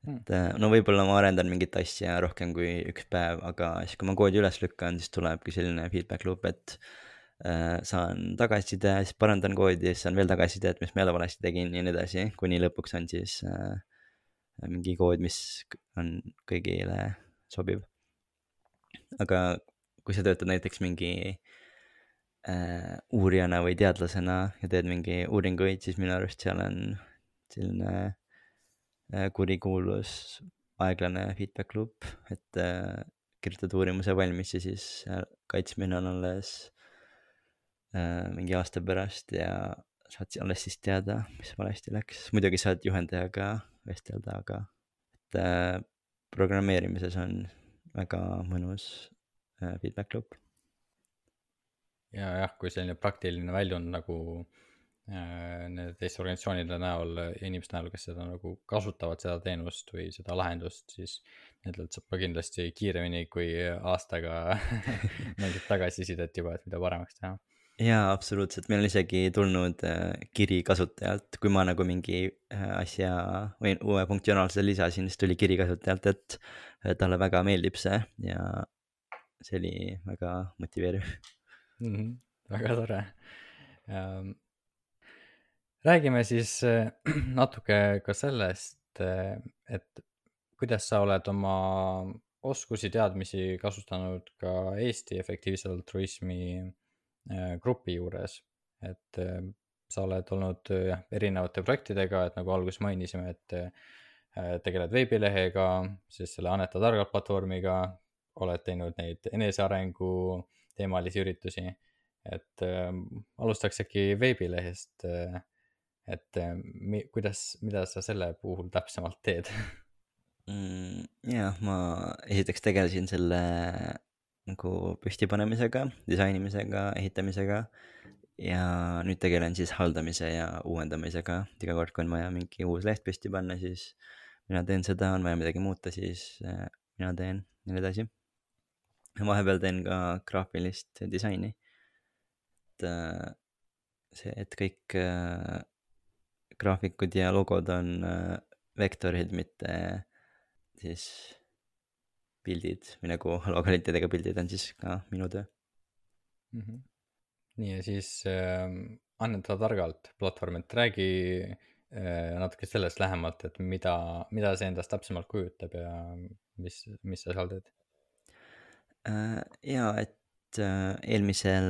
Hmm. et mm. no võib-olla ma arendan mingit asja rohkem kui üks päev, aga siis, kui ma koodi üles lükkan, siis tulebki selline feedback loop, et saan tagasiside, siis parandan koodi, siis saan veel tagasisidet, mis ma jälle valesti tegin ja nii edasi, kuni lõpuks on siis äh, mingi kood, mis on kõigile sobiv. aga kui sa töötad näiteks mingi äh, uurijana või teadlasena ja teed mingi uuringuid, siis minu arust seal on selline äh, kurikuulus aeglane feedback loop, et äh, kirjutad uurimuse valmis ja siis äh, kaitsmine on alles äh, mingi aasta pärast ja saad alles siis teada, mis valesti läks, muidugi saad juhendajaga vestelda, aga et äh, programmeerimises on väga mõnus äh, feedback loop. ja jah, kui selline praktiline väljund nagu äh, nende teiste organisatsioonide näol, inimeste näol, kes seda nagu kasutavad, seda teenust või seda lahendust, siis nendelt saab ka kindlasti kiiremini kui aastaga mingit tagasisidet juba, et mida paremaks teha jaa, absoluutselt, meil on isegi tulnud äh, kiri kasutajalt, kui ma nagu mingi äh, asja või uue funktsionaalsuse lisasin, siis tuli kiri kasutajalt, et äh, talle väga meeldib see ja see oli väga motiveeriv mm. -hmm, väga tore ähm,. räägime siis äh, natuke ka sellest, äh, et kuidas sa oled oma oskusi, teadmisi kasutanud ka Eesti efektiivse altruismi grupi juures, et äh, sa oled olnud äh, jah, erinevate projektidega, et nagu alguses mainisime, et tegeled veebilehega, siis selle Aneta targalt platvormiga, oled teinud neid enesearengu teemalisi üritusi. et äh, alustaks äkki veebilehest äh,. et äh, mi, kuidas, mida sa selle puhul täpsemalt teed mm,? jah, ma esiteks tegelesin selle nagu püstipanemisega, disainimisega, ehitamisega. ja nüüd tegelen siis haldamise ja uuendamisega, iga kord, kui on vaja mingi uus leht püsti panna, siis mina teen seda, on vaja midagi muuta, siis äh, mina teen ja nii edasi. vahepeal teen ka graafilist disaini. et äh, see, et kõik äh, graafikud ja logod on vektorid, mitte siis pildid või nagu halokvaliteediga pildid on siis ka minu töö mm. -hmm. nii ja siis äh, anneta targalt platvorm, et räägi äh, natuke sellest lähemalt, et mida, mida see endast täpsemalt kujutab ja mis, mis sa seal teed äh,? ja, et äh, eelmisel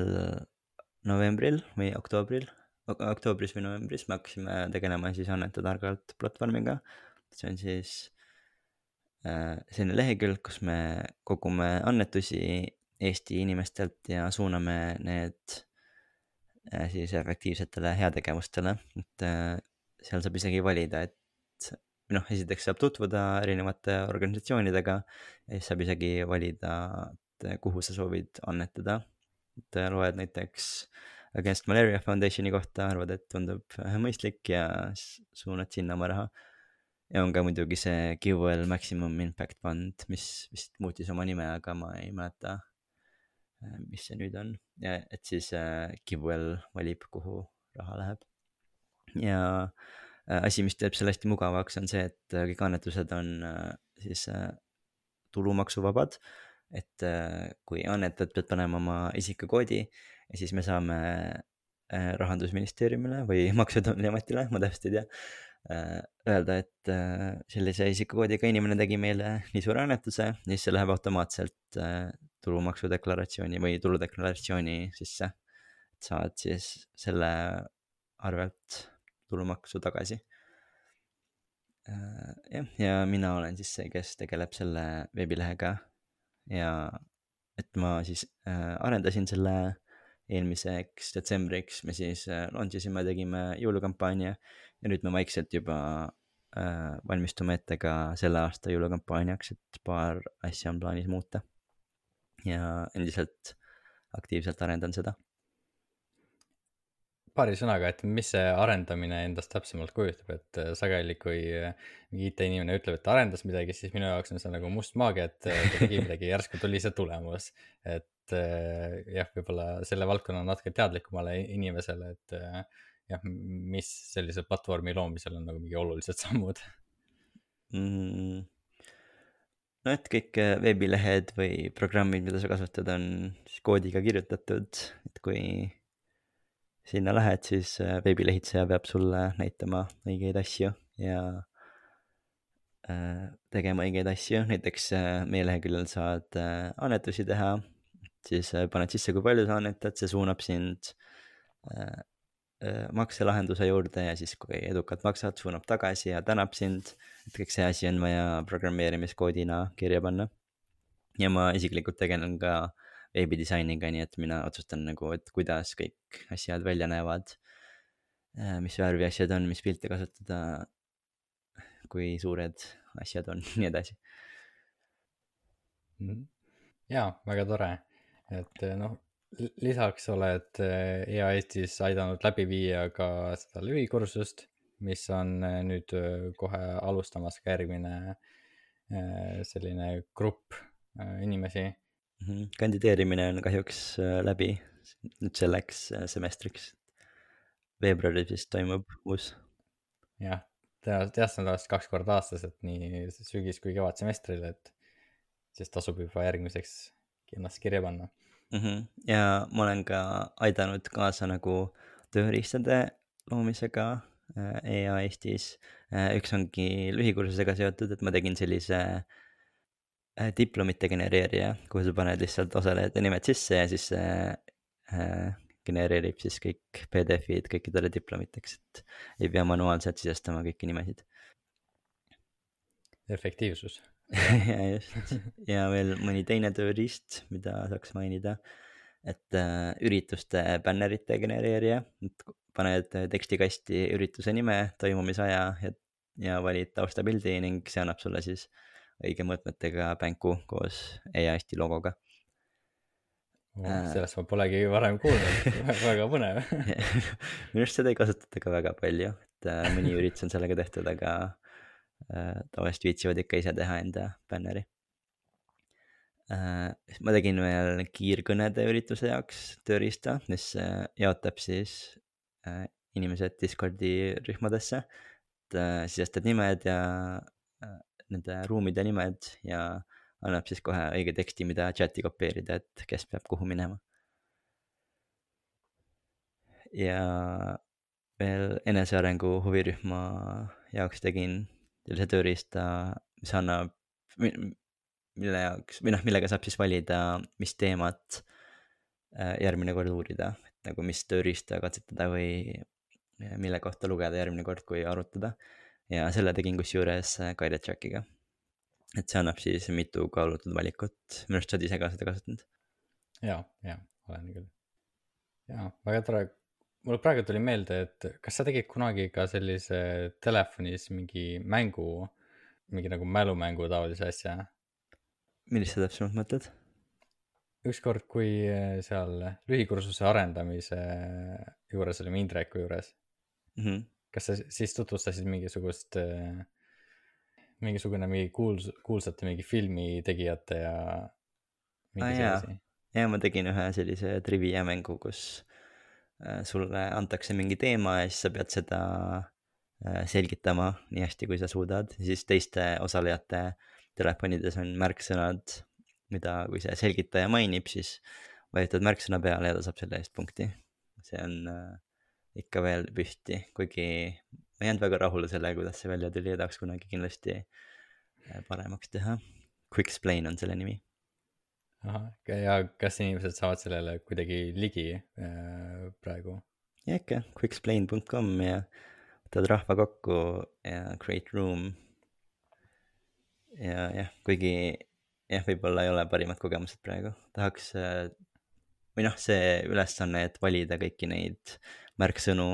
novembril või oktoobril, oktoobris või novembris me hakkasime tegelema siis Anneta targalt platvormiga. see on siis selline lehekülg, kus me kogume annetusi Eesti inimestelt ja suuname need äh, siis efektiivsetele heategevustele, et äh, seal saab isegi valida, et noh, esiteks saab tutvuda erinevate organisatsioonidega ja siis saab isegi valida, et kuhu sa soovid annetada. et loed näiteks Against Malaria Foundationi kohta, arvad, et tundub mõistlik ja suunad sinna oma raha ja on ka muidugi see QL Maximum Impact Fund, mis vist muutis oma nime, aga ma ei mäleta, äh, mis see nüüd on et siis äh, QL valib, kuhu raha läheb. ja äh, asi, mis teeb selle hästi mugavaks, on see, et kõik annetused on siis tulumaksuvabad. et kui annetad, pead panema oma isikukoodi ja siis me saame rahandusministeeriumile või Maksu- ja Tolliametile, ma täpselt ei tea Äh, öelda, et äh, sellise isikukoodiga inimene tegi meile nii suure annetuse, siis see läheb automaatselt äh, tulumaksudeklaratsiooni või tuludeklaratsiooni sisse. et saad siis selle arvelt tulumaksu tagasi. jah, ja mina olen siis see, kes tegeleb selle veebilehega ja et ma siis arendasin selle eelmiseks detsembriks me siis launch isime, tegime jõulukampaania ja nüüd me vaikselt juba äh, valmistume ette ka selle aasta jõulukampaaniaks, et paar asja on plaanis muuta. ja endiselt aktiivselt arendan seda. paari sõnaga, et mis see arendamine endast täpsemalt kujutab, et äh, sageli, kui äh, mingi IT-inimene ütleb, et ta arendas midagi, siis minu jaoks on see nagu must maagia, et äh, ta tegi midagi, järsku tuli see tulemus. et jah, võib-olla selle valdkonna natuke teadlikumale inimesele, et jah, mis sellise platvormi loomisel on nagu mingi olulised sammud mm.? no et kõik äh, veebilehed või programmid, mida sa kasutad, on siis koodiga kirjutatud, et kui sinna lähed, siis äh, veebilehitseja peab sulle näitama õigeid asju ja äh, tegema õigeid asju, näiteks meie leheküljel saad annetusi teha, siis paned sisse, kui palju sa annetad, see suunab sind makselahenduse juurde ja siis, kui edukalt maksad, suunab tagasi ja tänab sind. et kõik see asi on vaja programmeerimiskoodina kirja panna. ja ma isiklikult tegelen ka veebidisainiga, nii et mina otsustan nagu, et kuidas kõik asjad välja näevad. Äh, mis värvi asjad on, mis pilte kasutada. kui suured asjad on, nii edasi. Mhm. jaa, väga tore, et noh lisaks oled äh, EAS-is aidanud läbi viia ka seda lühikursust, mis on äh, nüüd äh, kohe alustamas ka järgmine selline grupp inimesi. Mhm. kandideerimine on kahjuks läbi nüüd selleks semestriks. veebruaris vist toimub uus. jah, see on tavaliselt kaks korda aastas, et nii sügis kui kevadsemestril, et siis tasub juba järgmiseks ennast kirja panna mm. -hmm. ja ma olen ka aidanud kaasa nagu tööriistade loomisega äh, EA Eestis. Äh, üks ongi lühikursusega seotud, et ma tegin sellise äh, diplomite genereerija, kuhu sa paned lihtsalt osalejate nimed sisse ja siis see genereerib siis kõik PDF-id kõikidele diplomiteks, et ei pea manuaalselt sisestama kõiki nimesid. efektiivsus ja just, ja veel mõni teine tööriist, mida saaks mainida. et äh, ürituste bännerite genereerija, et paned tekstikasti ürituse nime, toimumisaja ja, ja valid taustapildi ning see annab sulle siis õige mõõtmetega bänku koos EAS-i logoga. Oh,. sellest ma polegi varem kuulnud. Väga põnev. Minu arust seda ei kasutata ka väga palju, et äh, mõni üritus on sellega tehtud, aga Äh, tavaliselt viitsivad ikka ise teha enda bänneri. Äh, ma tegin veel kiirkõnede ürituse jaoks tööriista, mis äh, jaotab siis inimesed Discordi rühmadesse. et sisestad nimed ja nende ruumide nimed ja annab siis kohe õige teksti, mida chat'i kopeerida, et kes peab kuhu minema. ja veel enesearengu huvirühma jaoks tegin sellise tööriista, mis annab, mille jaoks või noh, millega saab siis valida, mis teemat äh, järgmine kord uurida, et nagu mis tööriista katsetada või mille kohta lugeda järgmine kord, kui arutada. ja selle tegin kusjuures äh, Guided Trackiga. et see annab siis mitu kaalutud valikut, minu arust sa oled ise ka seda kasutanud. ja, ja olen küll. ja väga tore mul praegu tuli meelde, et kas sa tegid kunagi ka sellise telefonis mingi mängu, mingi nagu mälumängu taolise asja? millist sa täpsemalt mõtled? ükskord, kui seal lühikursuse arendamise juures olime Indreku juures mm. -hmm. kas sa siis tutvustasid mingisugust, mingisugune mingi kuuls-, kuulsate mingi filmi tegijate ja mingi ah, sellise? jaa, ma tegin ühe sellise trivia mängu, kus sulle antakse mingi teema ja siis sa pead seda äh, selgitama nii hästi, kui sa suudad, siis teiste osalejate telefonides on märksõnad, mida, kui see selgitaja mainib, siis vajutad märksõna peale ja ta saab selle eest punkti. see on äh, ikka veel püsti, kuigi ma ei jäänud väga rahule sellega, kuidas see välja tuli ja tahaks kunagi kindlasti paremaks teha. Quicksplain on selle nimi ahah, ja kas inimesed saavad sellele kuidagi ligi äh, praegu? ja ikka, quicksplain.com ja võtad rahva kokku ja create room. ja jah, kuigi jah, võib-olla ei ole parimad kogemused praegu, tahaks äh, või noh, see ülesanne, et valida kõiki neid märksõnu,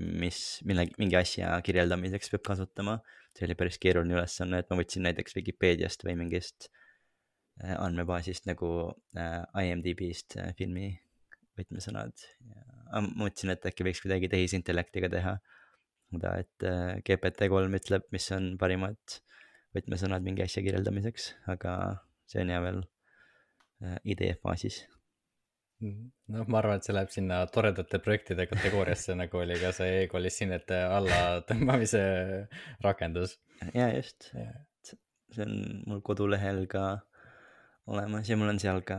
mis, mille, mingi asja kirjeldamiseks peab kasutama. see oli päris keeruline ülesanne, et ma võtsin näiteks Vikipeediast või mingist andmebaasist nagu äh, IMDB-st äh, filmi võtmesõnad. mõtlesin, et äkki võiks kuidagi tehisintellektiga teha seda, et GPT-3 ütleb, mis on parimad võtmesõnad mingi asja kirjeldamiseks, aga see on ja veel idee faasis. noh, ma arvan, et see läheb sinna toredate projektide kategooriasse, nagu oli ka see e-koolis sinnete alla tõmbamise rakendus. ja just see on mul kodulehel ka olemas ja mul on seal ka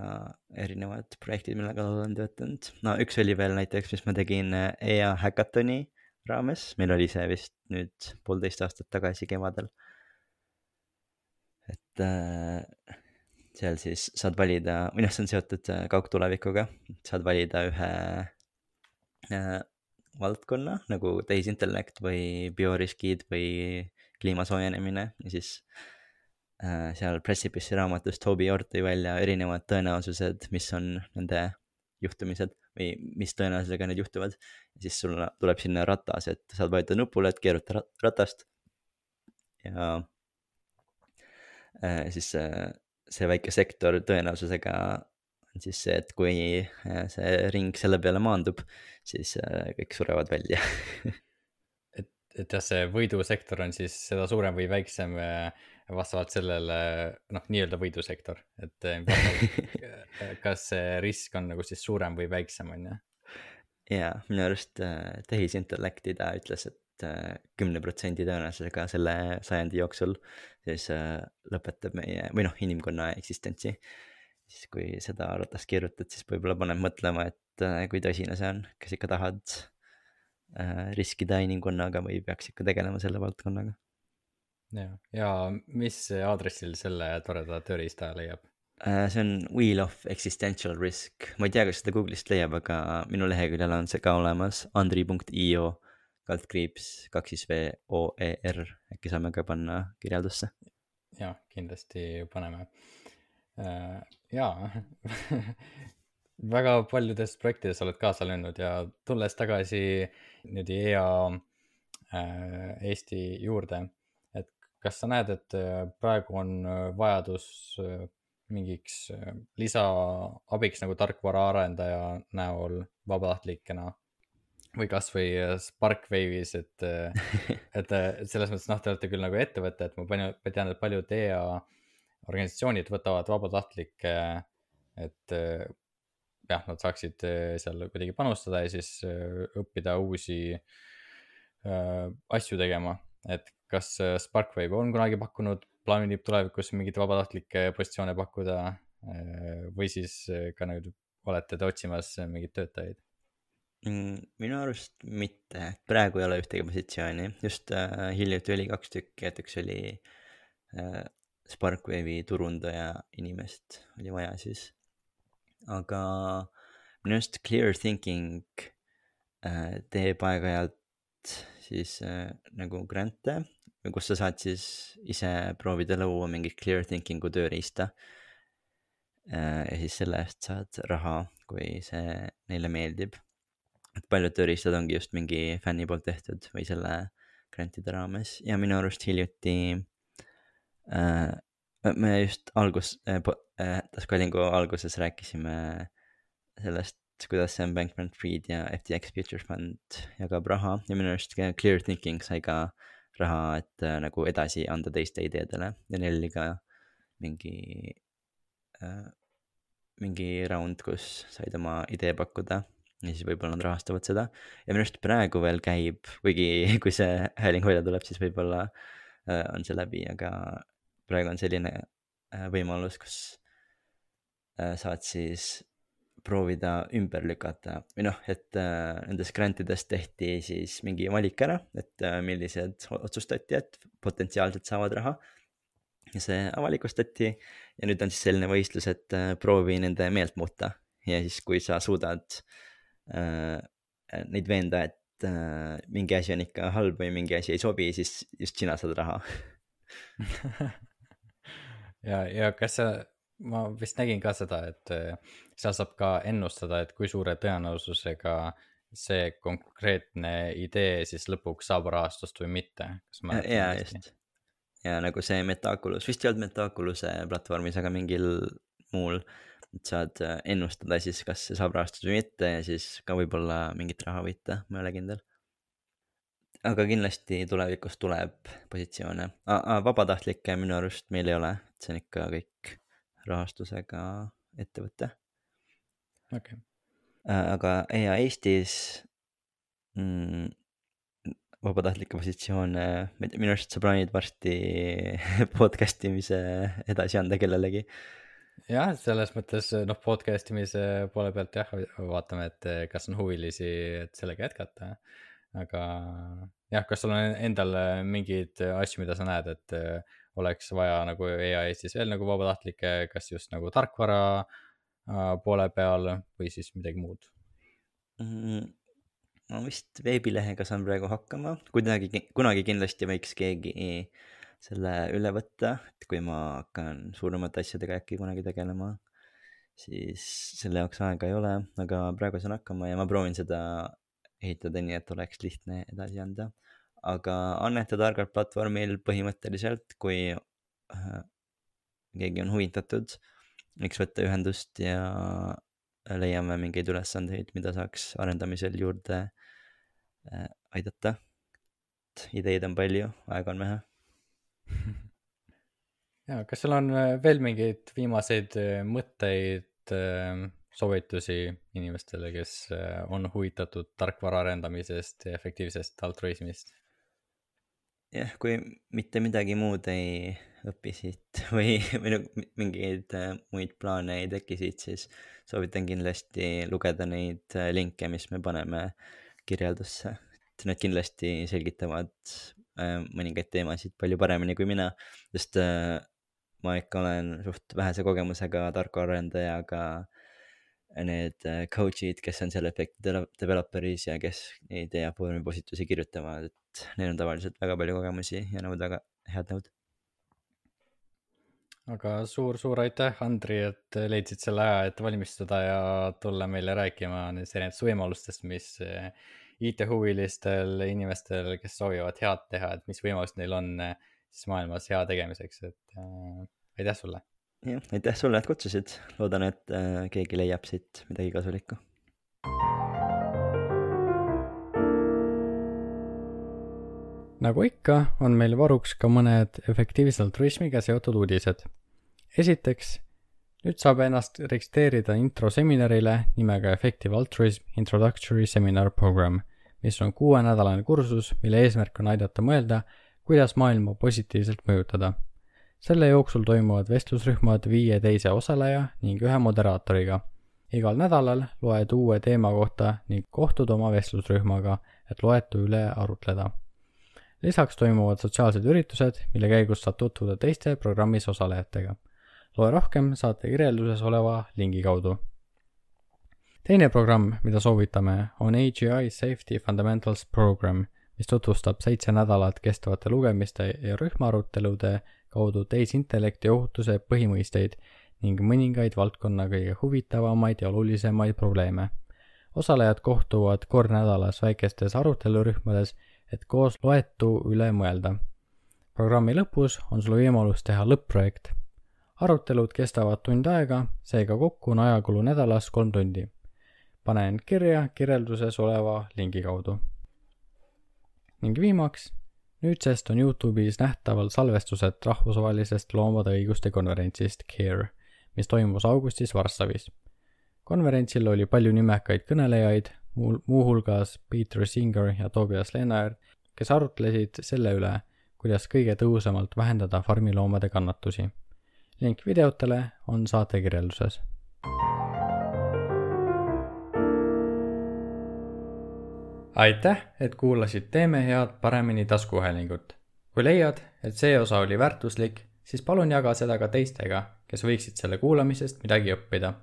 erinevad projektid, mille kallal olen töötanud. no üks oli veel näiteks, mis ma tegin äh, EA Hackathoni raames, meil oli see vist nüüd poolteist aastat tagasi kevadel. et äh, seal siis saad valida, või noh, see on seotud äh, kaugtulevikuga, saad valida ühe äh, valdkonna nagu tehisintellekt või bioriskid või kliima soojenemine ja siis Äh, seal Precipice'i raamatus Toby Ord tõi välja erinevad tõenäosused, mis on nende juhtumised või mis tõenäosusega need juhtuvad. siis sul tuleb sinna ratas, et saad vajutada nupule, et keeruta ratast. ja äh, siis äh, see väike sektor tõenäosusega on siis see, et kui äh, see ring selle peale maandub, siis äh, kõik surevad välja et, et jah, see võidusektor on siis seda suurem või väiksem äh, vastavalt sellele, noh, nii-öelda võidusektor, et kas see risk on nagu siis suurem või väiksem, on ju? jaa, minu arust tehisintellekti ta ütles, et kümne protsendi tõenäosusega selle sajandi jooksul siis lõpetab meie või noh, inimkonna eksistentsi siis kui seda ratast keerutad, siis võib-olla paneb mõtlema, et kui tõsine see on, kas ikka tahad riskida inimkonnaga või peaks ikka tegelema selle valdkonnaga. Ja, ja mis aadressil selle toreda tööriista leiab? Äh, see on Wheel of Existential Risk, ma ei tea, kas seda Google'ist leiab, aga minu leheküljel on see ka olemas, andri.io kaldkriips kaks siis V O E R, äkki saame ka panna kirjeldusse. ja kindlasti paneme. Äh, jaa. Väga paljudes projektides oled kaasa löönud ja tulles tagasi niimoodi EA äh, Eesti juurde, kas sa näed, et äh, praegu on vajadus mingiks lisaabiks nagu tarkvaraarendaja näol vabatahtlikena või kasvõi Sparkwave'is, et, et, et selles mõttes noh, te olete küll nagu ettevõte, et ma palju, tean, et paljud EA organisatsioonid võtavad vabatahtlikke, et jah, nad saaksid seal kuidagi panustada ja siis õppida uusi äh, asju tegema. et kas Sparkwave on kunagi pakkunud, plaanib tulevikus mingeid vabatahtlikke positsioone pakkuda äh, või siis ka nüüd olete te otsimas mingeid töötajaid? Mm, minu arust mitte, praegu ei ole ühtegi positsiooni, just äh, hiljuti oli kaks tükki, et üks oli äh, Sparkwave'i turundaja inimest oli vaja siis. aga minu arust Clear Thinking äh, teeb aeg-ajalt siis äh, nagu grant'e, kus sa saad siis ise proovida luua mingit Clear Thinking'u tööriista äh,. ja siis selle eest saad raha, kui see neile meeldib. et paljud tööriistad ongi just mingi fänni poolt tehtud või selle grant'ide raames ja minu arust hiljuti äh, me just algus äh,, äh, Tascalingu alguses rääkisime sellest, kuidas Sam Bankman-Fried ja FTX Future Fund jagab raha ja minu arust Clear Thinking sai ka raha, et äh, nagu edasi anda teiste ideedele ja neil oli ka mingi äh,, mingi round, kus said oma idee pakkuda ja siis võib-olla nad rahastavad seda. ja minu arust praegu veel käib, kuigi kui see hääling välja tuleb, siis võib-olla äh, on see läbi, aga praegu on selline äh, võimalus, kus äh, saad siis proovida ümber lükata. Või noh, et äh, nendest grantidest tehti siis mingi valik ära, et millised otsustati, et potentsiaalselt saavad raha. ja see avalikustati ja nüüd on siis selline võistlus, et proovi nende meelt muuta. Ja siis, kui sa suudad äh, neid veenda, et äh, mingi asi on ikka halb või mingi asi ei sobi, siis just sina saad raha. Ja, ja kas sa, ma vist nägin ka seda, et äh, seal saab ka ennustada, et kui suure tõenäosusega see konkreetne idee siis lõpuks saab rahastust või mitte. ja just, ja nagu see Metaculus, vist ei olnud Metaculus'e platvormis, aga mingil muul. et saad äh, ennustada siis, kas see saab rahastust või mitte ja siis ka võib-olla mingit raha võita, ma ei ole kindel aga kindlasti tulevikus tuleb positsioone, vabatahtlikke minu arust meil ei ole, et see on ikka kõik rahastusega ettevõte. okei okay.. aga ja Eestis mm, vabatahtlikke positsioone, minu arust sa plaanid varsti podcast imise edasi anda kellelegi. jah, selles mõttes noh, podcast imise poole pealt jah, vaatame, et kas on huvilisi, et sellega jätkata aga jah, kas sul on endal mingeid asju, mida sa näed, et äh, oleks vaja nagu EAS-is veel nagu vabatahtlikke, kas just nagu tarkvara äh, poole peal või siis midagi muud mm,? ma vist veebilehega saan praegu hakkama, kuidagi, kunagi kindlasti võiks keegi selle üle võtta, et kui ma hakkan suuremate asjadega äkki kunagi tegelema, siis selle jaoks aega ei ole, aga praegu saan hakkama ja ma proovin seda ehitada nii, et oleks lihtne edasi anda. Aga anneta targalt platvormil põhimõtteliselt, kui äh, keegi on huvitatud, võiks võtta ühendust ja leiame mingeid ülesandeid, mida saaks arendamisel juurde äh, aidata. ideid on palju, aega on vähe ja kas sul on äh, veel mingeid viimaseid mõtteid, soovitusi inimestele, kes on huvitatud tarkvara arendamisest ja efektiivsest altruismist? Jah, kui mitte midagi muud ei õpi siit või, või nagu mingeid muid plaane ei teki siit, siis soovitan kindlasti lugeda neid äh, linke, mis me paneme kirjeldusse, et need kindlasti selgitavad äh, mõningaid teemasid palju paremini kui mina, sest äh, ma ikka olen suht vähese kogemusega tarkvaraarendaja, aga need coach'id, kes on seal Effecti developer'is ja kes neid e-foorumi postitusi kirjutavad, et neil on tavaliselt väga palju kogemusi ja nõud väga head nõud aga suur-suur aitäh, Andri, et leidsid selle aja, et valmistuda ja tulla meile rääkima nendest erinevatest võimalustest, mis eh, IT-huvilistel inimestel, kes soovivad head teha, et mis võimalused neil on eh, siis maailmas hea tegemiseks, et äh, aitäh sulle. jah, aitäh sulle, et kutsusid, loodan, et äh, keegi leiab siit midagi kasulikku. Nagu ikka, on meil varuks ka mõned efektiivse altruismiga seotud uudised esiteks, nüüd saab ennast registreerida introseminarile nimega Effective Altruism Introductory Seminar Program, mis on kuuenädalane kursus, mille eesmärk on aidata mõelda, kuidas maailma positiivselt mõjutada. selle jooksul toimuvad vestlusrühmad viie teise osaleja ning ühe moderaatoriga. igal nädalal loed uue teema kohta ning kohtud oma vestlusrühmaga, et loetu üle arutleda lisaks toimuvad sotsiaalsed üritused, mille käigus saad tutvuda teiste programmis osalejatega loe rohkem saate kirjelduses oleva lingi kaudu. teine programm, mida soovitame, on AGI Safety Fundamentals Program, mis tutvustab seitse nädalat kestvate lugemiste ja rühmaarutelude kaudu tehisintellekti ohutuse põhimõisteid ning mõningaid valdkonna kõige huvitavamaid ja olulisemaid probleeme. osalejad kohtuvad kord nädalas väikestes arutelurühmades, et koos loetu üle mõelda. programmi lõpus on sul võimalus teha lõpp-projekt arutelud kestavad tund aega, seega kokku on ajakulu nädalas kolm tundi. pane end kirja kirjelduses oleva lingi kaudu. ning viimaks, nüüdsest on Youtube'is nähtaval salvestused rahvusvahelisest loomade õiguste konverentsist CARE, mis toimus augustis Varssavis. konverentsil oli palju nimekaid kõnelejaid, muu, muuhulgas Peter Singer ja Tobias Lennart, kes arutlesid selle üle, kuidas kõige tõhusamalt vähendada farmiloomade kannatusi link videotele on saate kirjelduses. aitäh, et kuulasid Teeme head paremini taskuhäälingut. kui leiad, et see osa oli väärtuslik, siis palun jaga seda ka teistega, kes võiksid selle kuulamisest midagi õppida.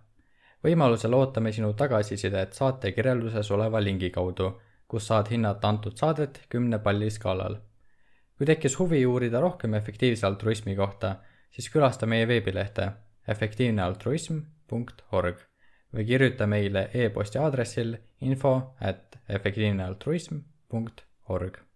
Võimalusel ootame sinu tagasisidet saate kirjelduses oleva lingi kaudu, kus saad hinnata antud saadet kümne palli skaalal. kui tekkis huvi uurida rohkem efektiivse altruismi kohta siis külasta meie veebilehte efektiivnealtruism.org või kirjuta meile e-posti aadressil info at efektiivnealtruism.org